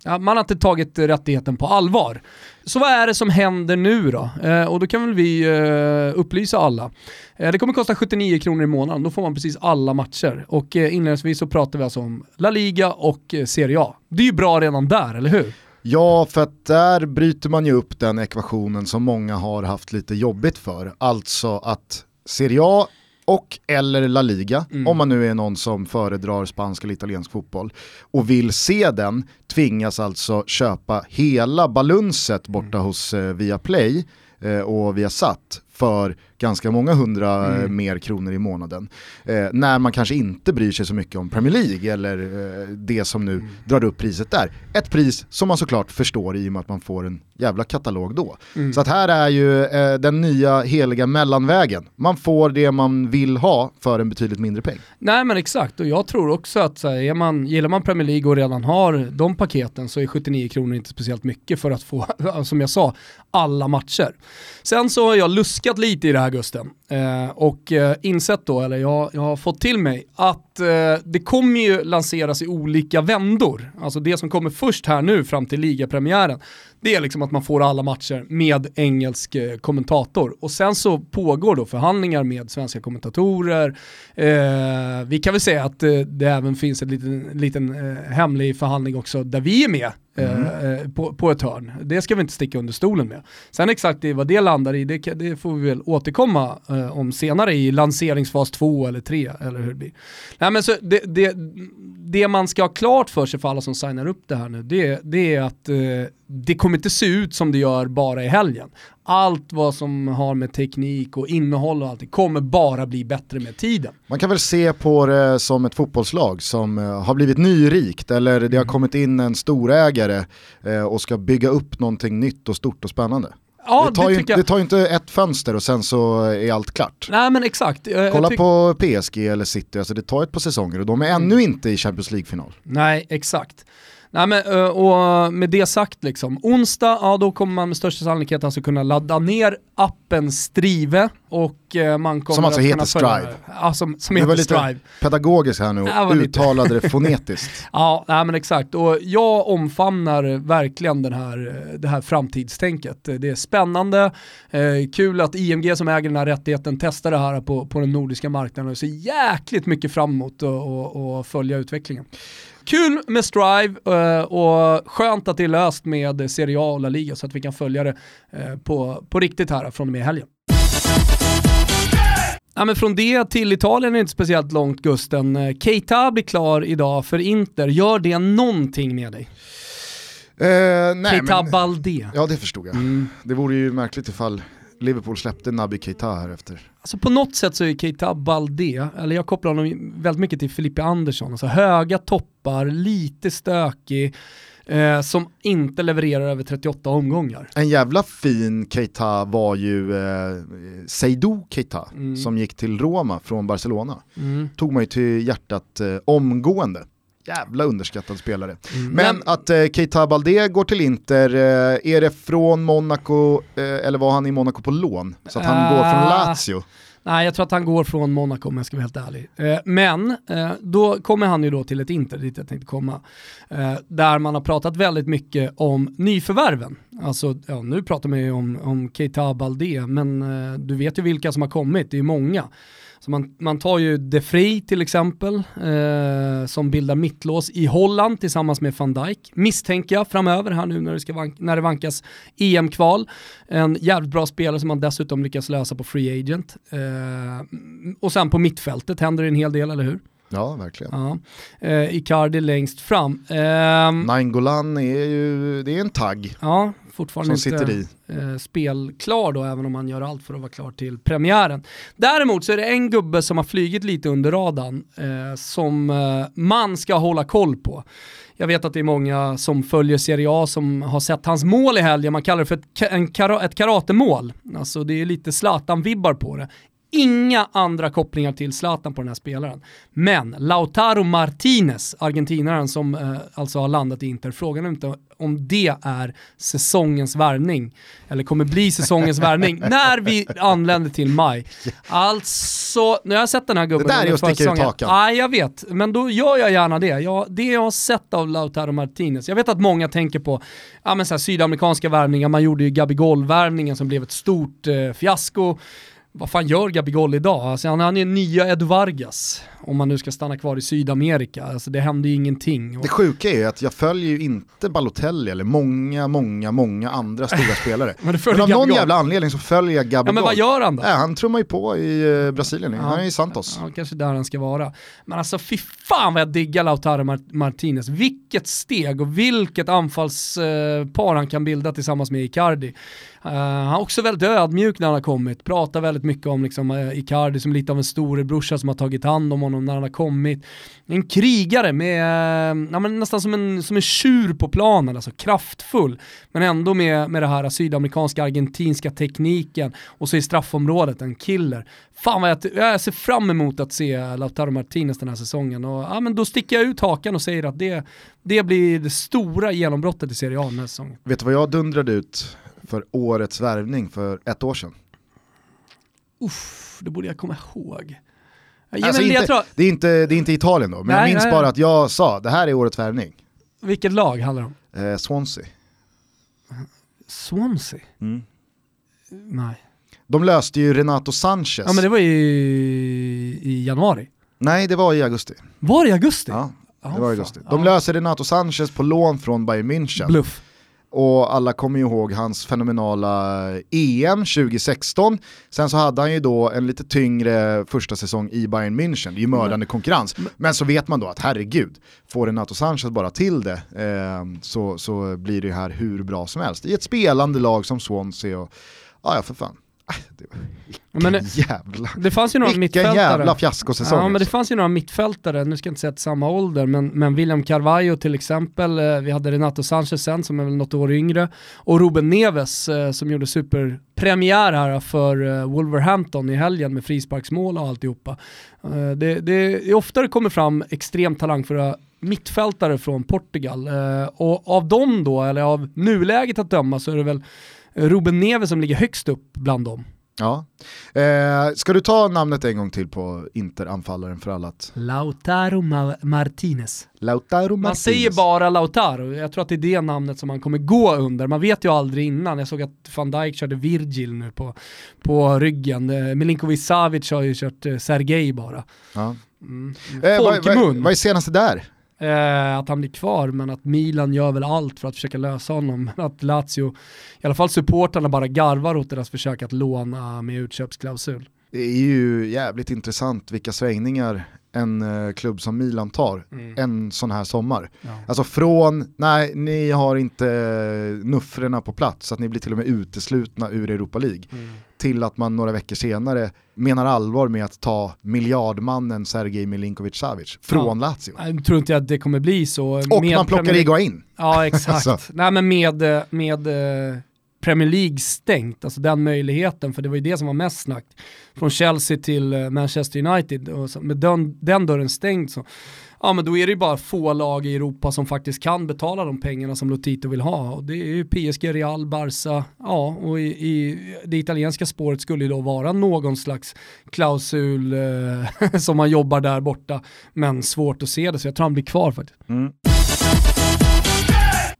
ja, man har inte tagit rättigheten på allvar. Så vad är det som händer nu då? Eh, och då kan väl vi eh, upplysa alla. Eh, det kommer kosta 79 kronor i månaden, då får man precis alla matcher. Och eh, inledningsvis så pratar vi alltså om La Liga och eh, Serie A. Det är ju bra redan där, eller hur? Ja, för att där bryter man ju upp den ekvationen som många har haft lite jobbigt för. Alltså att Serie A och eller La Liga, mm. om man nu är någon som föredrar spansk eller italiensk fotboll och vill se den, tvingas alltså köpa hela balunset borta mm. hos eh, Viaplay eh, och Viasat för ganska många hundra mm. mer kronor i månaden. Eh, när man kanske inte bryr sig så mycket om Premier League eller eh, det som nu mm. drar upp priset där. Ett pris som man såklart förstår i och med att man får en jävla katalog då. Mm. Så att här är ju eh, den nya heliga mellanvägen. Man får det man vill ha för en betydligt mindre peng. Nej men exakt, och jag tror också att så här, är man, gillar man Premier League och redan har de paketen så är 79 kronor inte speciellt mycket för att få, (laughs) som jag sa, alla matcher. Sen så har jag luskat lite i det här Augusten. eh, och eh, insett då, eller jag, jag har fått till mig, att eh, det kommer ju lanseras i olika vändor. Alltså det som kommer först här nu fram till ligapremiären, det är liksom att man får alla matcher med engelsk eh, kommentator. Och sen så pågår då förhandlingar med svenska kommentatorer. Eh, vi kan väl säga att eh, det även finns en liten, liten eh, hemlig förhandling också där vi är med Mm. Eh, på, på ett hörn. Det ska vi inte sticka under stolen med. Sen exakt vad det landar i, det, det får vi väl återkomma eh, om senare i lanseringsfas 2 eller 3 eller hur det blir. Nej, men så det, det, det man ska ha klart för sig för alla som signar upp det här nu, det, det är att eh, det kommer inte se ut som det gör bara i helgen. Allt vad som har med teknik och innehåll och allt, kommer bara bli bättre med tiden. Man kan väl se på det som ett fotbollslag som eh, har blivit nyrikt eller det har mm. kommit in en storägare eh, och ska bygga upp någonting nytt och stort och spännande. Ja, det, tar det, ju, det tar ju inte ett fönster och sen så är allt klart. Nej men exakt. Jag, Kolla jag på PSG eller City, alltså det tar ett par säsonger och de är mm. ännu inte i Champions League-final. Nej, exakt. Nej, men, eh, och med det sagt, liksom, onsdag, ja, då kommer man med största sannolikhet alltså kunna ladda ner appen Strive och eh, man kommer Som alltså att heter Strive. Ja, som, som heter lite Strive. pedagogisk här nu och uttalade det (laughs) fonetiskt. ja, nej, men exakt. Och jag omfamnar verkligen den här, det här framtidstänket. Det är spännande, eh, kul att IMG som äger den här rättigheten testar det här på, på den nordiska marknaden och ser jäkligt mycket fram emot att följa utvecklingen. Kul med Strive uh, och skönt att det är löst med Serie A och La Liga så att vi kan följa det uh, på, på riktigt här från och med helgen. Ja, men från det till Italien är det inte speciellt långt Gusten. Eh, Keita blir klar idag för Inter. Gör det någonting med dig? Uh, nej, Keita men, Balde. Ja det förstod jag. Mm. Det vore ju märkligt ifall Liverpool släppte Naby Keita här efter. Alltså på något sätt så är Keita Balde, eller jag kopplar honom väldigt mycket till Filippi Andersson, alltså höga toppar, lite stökig, eh, som inte levererar över 38 omgångar. En jävla fin Keita var ju eh, Seydou Keita mm. som gick till Roma från Barcelona. Mm. Tog man ju till hjärtat eh, omgående jävla underskattad spelare. Mm. Men, att eh, Keita Balde går till Inter, eh, är det från Monaco, eh, eller var han i Monaco på lån? Så att han uh, går från Lazio? Nej, jag tror att han går från Monaco om jag ska vara helt ärlig. Eh, men eh, då kommer han ju då till ett Inter, dit jag tänkte komma. Eh, där man har pratat väldigt mycket om nyförvärven. Alltså, ja, nu pratar man ju om, om Keita Balde, men eh, du vet ju vilka som har kommit, det är många. Så man, man tar ju De Vrij till exempel, eh, som bildar mittlås i Holland tillsammans med van Dijk. Misstänker jag framöver här nu när det, ska vank, när det vankas EM-kval. En jävligt bra spelare som man dessutom lyckas lösa på Free Agent. Eh, och sen på mittfältet händer det en hel del, eller hur? Ja, verkligen. Ja. Eh, Icardi längst fram. Eh, Nainggolan är ju, det är en tagg. Ja, fortfarande som inte i. Eh, spelklar då, även om man gör allt för att vara klar till premiären. Däremot så är det en gubbe som har flygit lite under radarn eh, som eh, man ska hålla koll på. Jag vet att det är många som följer Serie A som har sett hans mål i helgen, man kallar det för ett, en ett karatemål. Alltså det är lite Zlatan-vibbar på det inga andra kopplingar till Zlatan på den här spelaren. Men Lautaro Martinez, argentinaren som eh, alltså har landat i Inter, frågan är inte om det är säsongens värvning, eller kommer bli säsongens (laughs) värvning, när vi anländer till maj. Alltså, nu har jag sett den här gubben Det där är att sticka ut hakan. Ja, jag vet, men då gör jag gärna det. Jag, det jag har sett av Lautaro Martinez, jag vet att många tänker på ja, men så här, sydamerikanska värvningar, man gjorde ju Gabigol-värvningen som blev ett stort eh, fiasko vad fan gör Gabigol idag? Alltså han, han är nya Ed Vargas, om man nu ska stanna kvar i Sydamerika. Alltså det händer ju ingenting. Det sjuka är att jag följer ju inte Balotelli eller många, många, många andra stora spelare. (laughs) men, men av någon jävla anledning så följer jag Gabigol. Ja, men vad gör han då? Ja, han trummar ju på i uh, Brasilien, ja. han är i Santos. Ja, kanske där han ska vara. Men alltså fy fan vad jag diggar Lautaro Martinez. Vilket steg och vilket anfallspar uh, han kan bilda tillsammans med Icardi. Uh, han är också väldigt ödmjuk när han har kommit, pratar väldigt mycket om liksom, uh, Icardi som lite av en storebrorsa som har tagit hand om honom när han har kommit. En krigare med, uh, ja, men nästan som en, som en tjur på planen, alltså kraftfull, men ändå med, med det här sydamerikanska argentinska tekniken och så i straffområdet en killer. Fan vad jag, jag ser fram emot att se Lautaro Martinez den här säsongen och ja, men då sticker jag ut hakan och säger att det, det blir det stora genombrottet i Serie A den här säsongen. Vet du vad jag dundrade ut för årets värvning för ett år sedan? Uff, det borde jag komma ihåg. Alltså inte, tror... det, är inte, det är inte Italien då, men nej, jag minns nej. bara att jag sa det här är årets värvning. Vilket lag handlar det om? Eh, Swansea. Swansea? Mm. Nej. De löste ju Renato Sanchez. Ja men det var ju i januari. Nej det var i augusti. Var det i augusti? Ja, det var i augusti. De löser Renato Sanchez på lån från Bayern München. Bluff. Och alla kommer ju ihåg hans fenomenala EM 2016. Sen så hade han ju då en lite tyngre första säsong i Bayern München, det är ju mördande konkurrens. Men så vet man då att herregud, får Renato Sanchez bara till det eh, så, så blir det här hur bra som helst. I ett spelande lag som Swansea och, ja för fan. Vilken men det, jävla, det fanns ju några vilken mittfältare. jävla fiaskosäsong. Ja men det alltså. fanns ju några mittfältare, nu ska jag inte säga till samma ålder, men, men William Carvalho till exempel, eh, vi hade Renato Sanchez sen som är väl något år yngre, och Ruben Neves eh, som gjorde superpremiär här för eh, Wolverhampton i helgen med frisparksmål och alltihopa. Det, det är ofta det kommer fram extremt talangfulla mittfältare från Portugal, och av dem då, eller av nuläget att döma, så är det väl Ruben Neves som ligger högst upp bland dem. Ja. Eh, ska du ta namnet en gång till på Inter-anfallaren för alla? Lautaro Ma Martinez. Lautaro Martinez. Man säger bara Lautaro, jag tror att det är det namnet som man kommer gå under. Man vet ju aldrig innan, jag såg att van Dijk körde Virgil nu på, på ryggen. Eh, Milinkovic Savic har ju kört eh, Sergej bara. Ja. Mm. Eh, vad, vad, vad är senaste där? Eh, att han blir kvar, men att Milan gör väl allt för att försöka lösa honom. (laughs) Att Lazio, i alla fall supportarna bara garvar åt deras försök att låna med utköpsklausul. Det är ju jävligt intressant vilka svängningar en uh, klubb som Milan tar mm. en sån här sommar. Ja. Alltså från, nej ni har inte nuffrorna på plats så att ni blir till och med uteslutna ur Europa League. Mm. Till att man några veckor senare menar allvar med att ta miljardmannen Sergej Milinkovic Savic från ja. Lazio. Jag tror inte att det kommer bli så. Och med man plockar Premier... in. Ja exakt. alltså. Nej men med, med eh, Premier League stängt, alltså den möjligheten, för det var ju det som var mest snack. Från Chelsea till eh, Manchester United, och så, med den, den dörren stängd så, ja men då är det ju bara få lag i Europa som faktiskt kan betala de pengarna som Lotito vill ha. Och det är ju PSG, Real, Barca, ja och i, i det italienska spåret skulle ju då vara någon slags klausul eh, (laughs) som man jobbar där borta, men svårt att se det så jag tror han blir kvar faktiskt. Mm.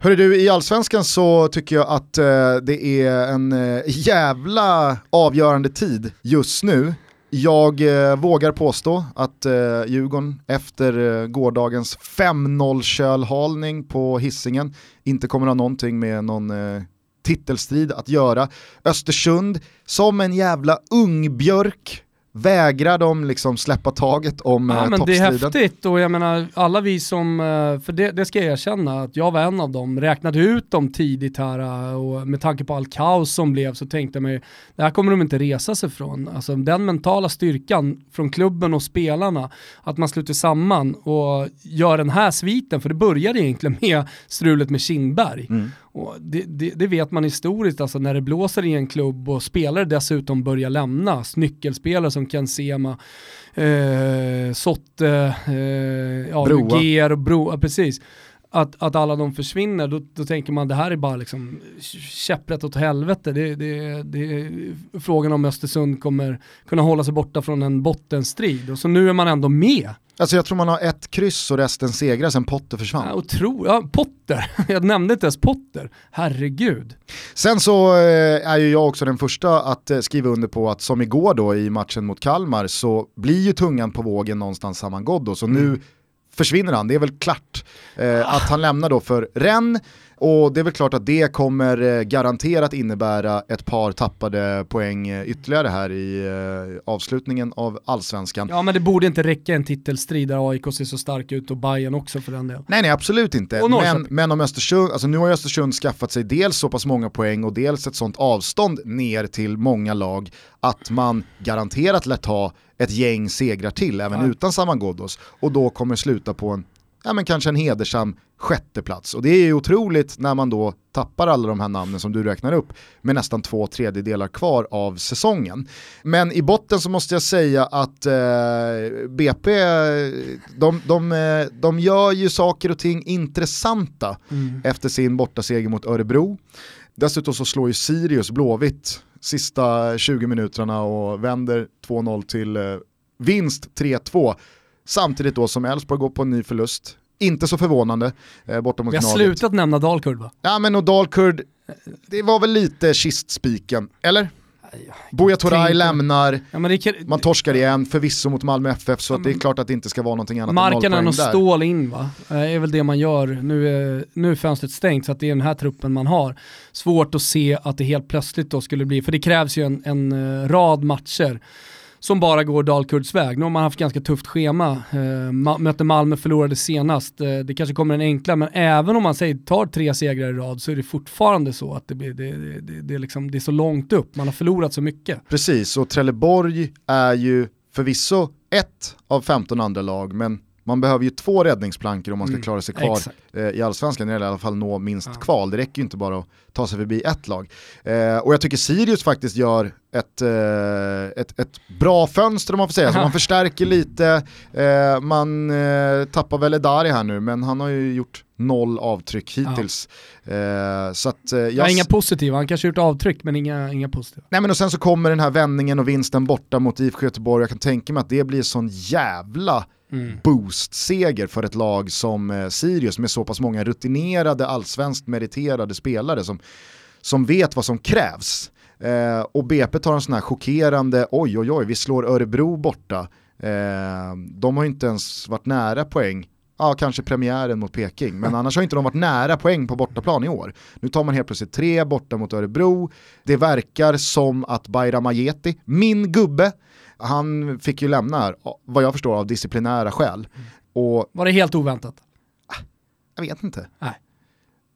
Hörru du, i allsvenskan så tycker jag att eh, det är en eh, jävla avgörande tid just nu. Jag eh, vågar påstå att eh, Djurgården efter eh, gårdagens 5-0 kölhalning på hissingen inte kommer ha någonting med någon eh, titelstrid att göra. Östersund som en jävla ungbjörk vägrar de liksom släppa taget om ja, eh, men Det är häftigt och jag menar alla vi som, eh, för det, det, ska jag erkänna, att jag var en av dem, räknade ut dem tidigt här eh, och med tanke på all kaos som blev så tänkte jag mig, det här kommer de inte resa sig från. Alltså den mentala styrkan från klubben och spelarna, att man sluter samman och gör den här sviten, för det började egentligen med strulet med Kindberg. Mm. Det, det, det, vet man historiskt, alltså när det blåser i en klubb och spelare dessutom börjar lämna, nyckelspelare som Ken Sema, eh, Sotte, eh, ja, Ger och Bro, ja, precis. Att, att alla de försvinner, då, då tänker man det här är bara liksom käpprätt åt helvete. Det, det, det är frågan om Östersund kommer kunna hålla sig borta från en bottenstrid. Och så nu är man ändå med. Alltså jag tror man har ett kryss och resten segrar sen Potter försvann. Ja, otro, ja, Potter, (laughs) jag nämnde inte ens Potter, herregud. Sen så eh, är ju jag också den första att eh, skriva under på att som igår då i matchen mot Kalmar så blir ju tungan på vågen någonstans sammangodd då, så mm försvinner han, det är väl klart. Eh, att han lämnar då för Rennes och det är väl klart att det kommer eh, garanterat innebära ett par tappade poäng eh, ytterligare här i uh, avslutningen av allsvenskan. Ja men det borde inte räcka en titelstrid där AIK ser så stark ut och Bayern också för den delen. Nej nej absolut inte. Men, men om Östersund, alltså nu har Östersund skaffat sig dels så pass många poäng och dels ett sånt avstånd ner till många lag att man garanterat lär ta ett gäng segrar till även ja. utan Saman Ghoddos och då kommer sluta på en ja, men kanske en hedersam sjätteplats. Och det är ju otroligt när man då tappar alla de här namnen som du räknar upp med nästan två tredjedelar kvar av säsongen. Men i botten så måste jag säga att eh, BP, de, de, eh, de gör ju saker och ting intressanta mm. efter sin bortaseger mot Örebro. Dessutom så slår ju Sirius Blåvitt sista 20 minuterna och vänder 2-0 till eh, vinst 3-2 Samtidigt då som Elfsborg går på en ny förlust. Inte så förvånande eh, borta mot Vi har Gnaget. slutat nämna Dalkurd va? Ja men och Dalkurd, det var väl lite kistspiken, eller? Buya Turay lämnar, ja, kan... man torskar igen, förvisso mot Malmö FF så ja, det är klart att det inte ska vara någonting annat Marken än och stål in va, Det är väl det man gör. Nu är, nu är fönstret stängt så att det är den här truppen man har. Svårt att se att det helt plötsligt då skulle bli, för det krävs ju en, en eh, rad matcher som bara går Dalkurds väg. Nu har man haft ganska tufft schema. Eh, mötte Malmö, förlorade senast. Eh, det kanske kommer en enkla, men även om man säger tar tre segrar i rad så är det fortfarande så att det, blir, det, det, det, liksom, det är så långt upp. Man har förlorat så mycket. Precis, och Trelleborg är ju förvisso ett av 15 andra lag, men man behöver ju två räddningsplankor om man ska mm, klara sig kvar eh, i allsvenskan, eller i alla fall nå minst ja. kval. Det räcker ju inte bara att ta sig förbi ett lag. Eh, och jag tycker Sirius faktiskt gör ett, eh, ett, ett bra fönster om man får säga, så man (laughs) förstärker lite, eh, man eh, tappar väl Edari här nu, men han har ju gjort noll avtryck hittills. Ja. Eh, så att, eh, jag... ja, inga positiva, han kanske gjort avtryck men inga, inga positiva. Nej men och sen så kommer den här vändningen och vinsten borta mot IFK Göteborg, jag kan tänka mig att det blir sån jävla mm. boost-seger för ett lag som eh, Sirius med så pass många rutinerade allsvenskt meriterade spelare som, som vet vad som krävs. Eh, och BP tar en sån här chockerande, oj oj oj, vi slår Örebro borta. Eh, de har inte ens varit nära poäng ja kanske premiären mot Peking, men (laughs) annars har inte de varit nära poäng på bortaplan i år. Nu tar man helt plötsligt tre borta mot Örebro, det verkar som att Bayram Ajeti, min gubbe, han fick ju lämna här, vad jag förstår av disciplinära skäl. Och, var det helt oväntat? Jag vet inte. Nej.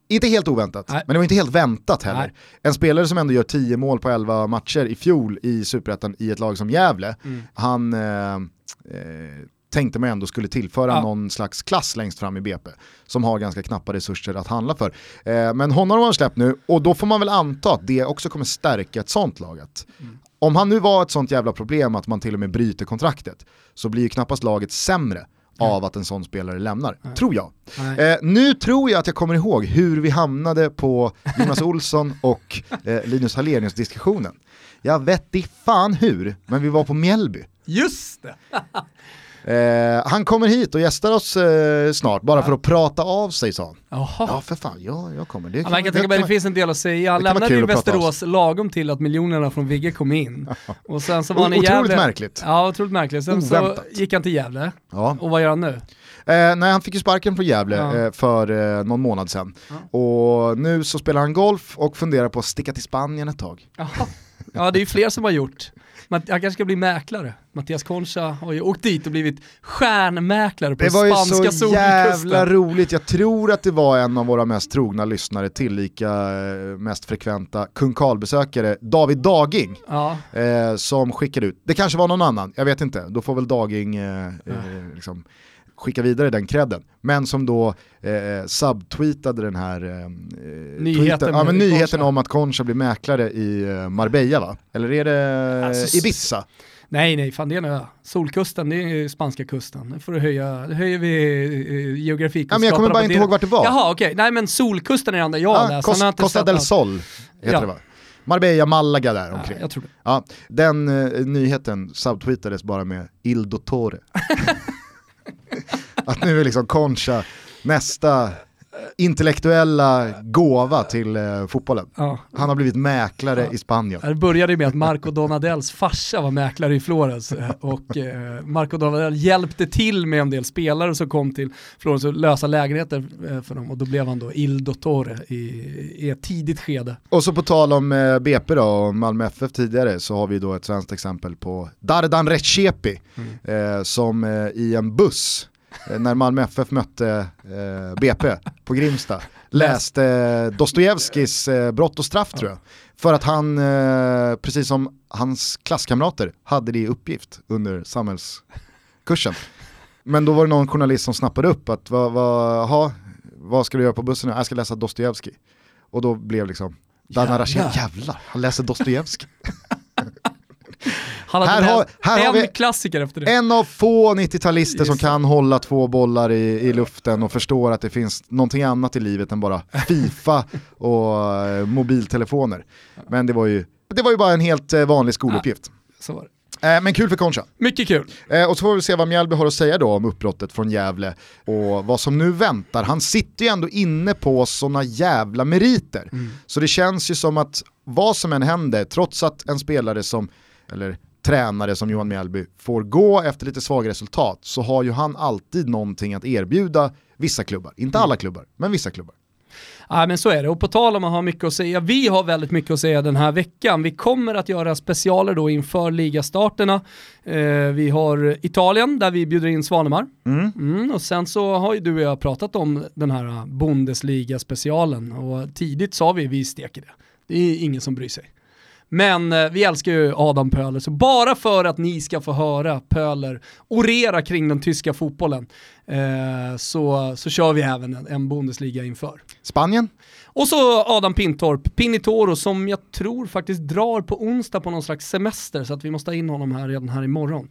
Inte helt oväntat, Nej. men det var inte helt väntat heller. Nej. En spelare som ändå gör 10 mål på 11 matcher i fjol i Superettan i ett lag som Gävle, mm. han eh, eh, tänkte man ändå skulle tillföra ja. någon slags klass längst fram i BP, som har ganska knappa resurser att handla för. Eh, men honom har man släppt nu, och då får man väl anta att det också kommer stärka ett sånt laget. Mm om han nu var ett sånt jävla problem att man till och med bryter kontraktet så blir ju knappast laget sämre av att en sån spelare lämnar, Nej. tror jag. Eh, nu tror jag att jag kommer ihåg hur vi hamnade på Jonas (laughs) Olsson och eh, Linus Hallenius diskussionen. Jag vet inte fan hur, men vi var på Mjällby. Just det! (laughs) Eh, han kommer hit och gästar oss eh, snart, bara för att prata av sig sa han. Ja för fan, ja, jag kommer. Det, kan, ja, kan tänka mig det finns en del att säga. Han lämnade ju Västerås lagom till att miljonerna från Vigge kom in. (laughs) och sen så var han i Gävle. Otroligt märkligt. Ja, otroligt märkligt. Sen Oväntat. så gick han till Gävle. Ja. Och vad gör han nu? Eh, nej, han fick ju sparken från Gävle ja. eh, för eh, någon månad sedan. Ja. Och nu så spelar han golf och funderar på att sticka till Spanien ett tag. Ja, det är ju fler som har gjort. Han kanske ska bli mäklare. Mattias Concha har ju åkt dit och blivit stjärnmäklare på spanska solkusten. Det var ju så jävla roligt, jag tror att det var en av våra mest trogna lyssnare, tillika eh, mest frekventa kung Karl-besökare, David Daging, ja. eh, som skickade ut, det kanske var någon annan, jag vet inte, då får väl Daging eh, ja. eh, liksom, skicka vidare den credden. Men som då eh, subtweetade den här eh, nyheten, tweeten, ja, men nyheten om att Concha blir mäklare i eh, Marbella va? Eller är det alltså, Ibiza? Nej, nej, fan det är en ö. Solkusten, det är spanska kusten. Nu får du höja, höjer vi uh, geografikunskaperna. Ja, men jag kommer bara inte ihåg vart det var. Jaha, okej. Okay. Nej, men Solkusten är det enda jag ja, läst. Costa, Costa del Sol heter ja. det va? Marbella, Malaga där omkring. Ja, jag tror det. Ja, den uh, nyheten subtweetades bara med Il Dottore. (laughs) att nu är liksom Concha nästa intellektuella gåva till eh, fotbollen. Ja. Han har blivit mäklare ja. i Spanien. Det började med att Marco Donadells farsa var mäklare i Florens eh, och eh, Marco Donadell hjälpte till med en del spelare som kom till Florens och lösa lägenheter eh, för dem och då blev han då Il Dottore i, i ett tidigt skede. Och så på tal om eh, BP då och Malmö FF tidigare så har vi då ett svenskt exempel på Dardan Recepi mm. eh, som i en buss när Malmö FF mötte eh, BP på Grimsta, läste eh, Dostojevskis eh, Brott och straff tror jag. För att han, eh, precis som hans klasskamrater, hade det i uppgift under samhällskursen. Men då var det någon journalist som snappade upp att vad, vad, aha, vad ska du göra på bussen? Jag ska läsa Dostojevskij. Och då blev liksom, Dana jävlar. jävlar, han läser Dostojevskij. (laughs) Han här har, här en har klassiker efter det. En av få 90-talister som kan hålla två bollar i, i luften och förstår att det finns någonting annat i livet än bara Fifa (laughs) och eh, mobiltelefoner. Men det var ju, det var ju bara en helt eh, vanlig skoluppgift. Så var det. Eh, men kul för Concha. Mycket kul. och så får vi se vad Mjällby har att säga då om uppbrottet från Gävle och vad som nu väntar. Han sitter ju ändå inne på sådana jävla meriter. Mm. Så det känns ju som att vad som än händer, trots att en spelare som, eller tränare som Johan Mjällby får gå efter lite svaga resultat så har ju han alltid någonting att erbjuda vissa klubbar. Inte alla klubbar, men vissa klubbar. Ja men så är det, och på tal om att ha mycket att säga, vi har väldigt mycket att säga den här veckan. Vi kommer att göra specialer då inför ligastarterna. Eh, vi har Italien där vi bjuder in Svanemar. Mm. Mm, och sen så har ju du och jag pratat om den här Bundesliga-specialen och tidigt sa vi vi steker det. Det är ingen som bryr sig. Men eh, vi älskar ju Adam Pöler, så bara för att ni ska få höra Pöler orera kring den tyska fotbollen eh, så, så kör vi även en, en Bundesliga inför. Spanien? Och så Adam Pintorp, Pinitoro, som jag tror faktiskt drar på onsdag på någon slags semester så att vi måste ha in honom här redan här imorgon.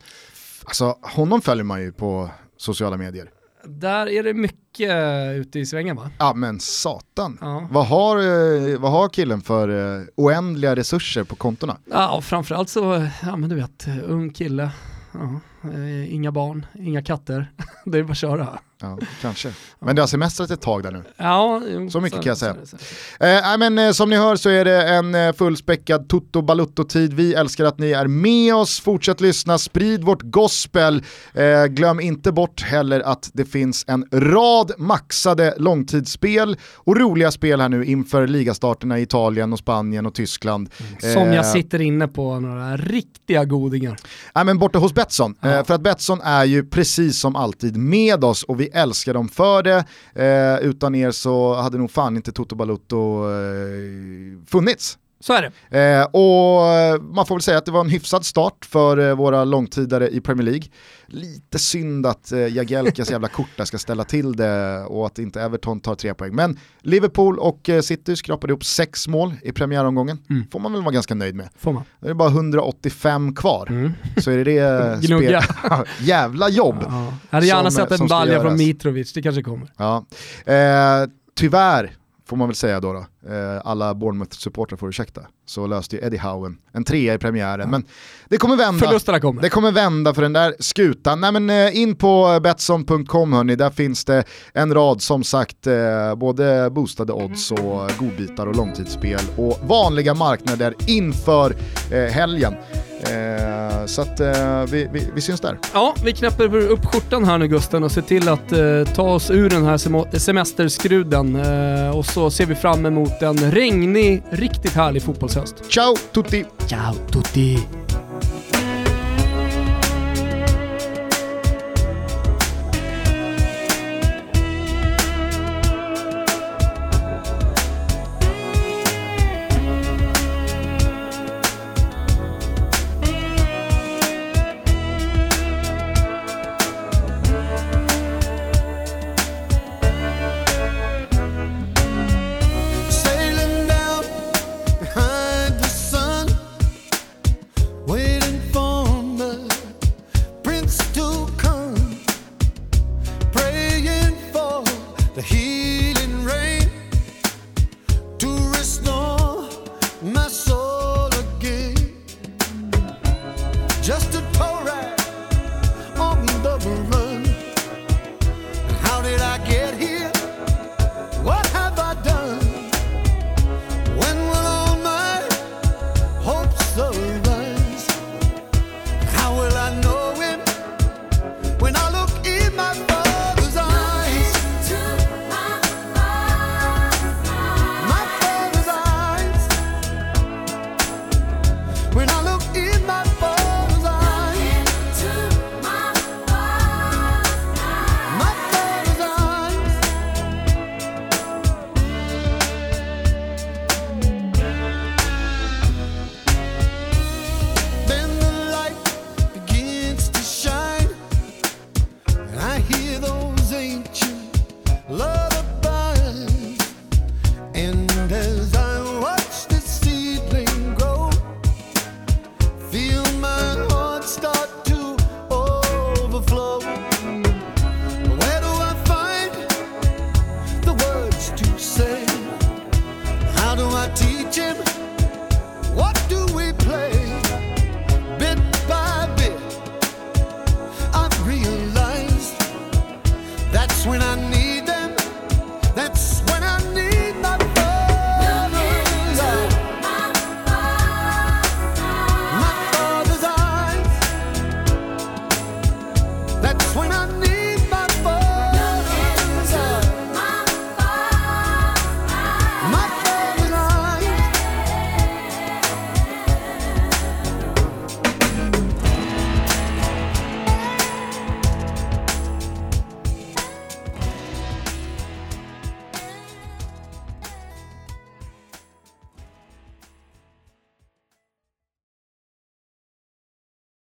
Alltså honom följer man ju på sociala medier. Där är det mycket ute i svängen va? Ja men satan. Ja. Vad, har, eh, vad har killen för uh, oändliga resurser på kontona? Ja framförallt så, ja men du vet, ung kille. Ja, eh, inga barn, inga katter. (laughs) det är bara att köra. Ja, kanske. Men det har semestrat ett tag där nu. Ja, så mycket så, kan jag säga. Så, så. Eh, men, eh, som ni hör så är det en eh, fullspäckad Toto Balutto-tid. Vi älskar att ni är med oss. Fortsätt lyssna, sprid vårt gospel. Eh, glöm inte bort heller att det finns en rad maxade långtidsspel och roliga spel här nu inför ligastarterna i Italien och Spanien och Tyskland. Mm. Som jag sitter inne på några riktiga godingar. Ja, men borta hos Betsson. Ja. för att Betsson är ju precis som alltid med oss och vi älskar dem för det. Eh, utan er så hade nog fan inte Toto Balutto eh, funnits. Så är det. Eh, och man får väl säga att det var en hyfsad start för eh, våra långtidare i Premier League. Lite synd att eh, Jagielkas jävla korta ska ställa till det och att inte Everton tar tre poäng. Men Liverpool och eh, City skrapade ihop sex mål i premiäromgången. Mm. Får man väl vara ganska nöjd med. Får man. Det är bara 185 kvar. Mm. Så är det det (laughs) spel... (laughs) Jävla jobb. Ja. Jag hade gärna sett en balja från Mitrovic, det kanske kommer. Ja. Eh, tyvärr får man väl säga då, då. Eh, alla Bournemouth-supportrar får ursäkta, så löste ju Eddie Howe en trea i premiären. Ja. Men det kommer vända. Förlusterna kommer. Det kommer vända för den där skutan. Nej men eh, in på Betsson.com hörni, där finns det en rad som sagt eh, både boostade odds och godbitar och långtidsspel och vanliga marknader inför helgen. Eh, så att eh, vi, vi, vi, syns där. Ja, vi knäpper upp skjortan här nu Gusten och ser till att eh, ta oss ur den här semesterskruden eh, och så ser vi fram emot en regnig, riktigt härlig fotbollshöst. Ciao tutti! Ciao tutti!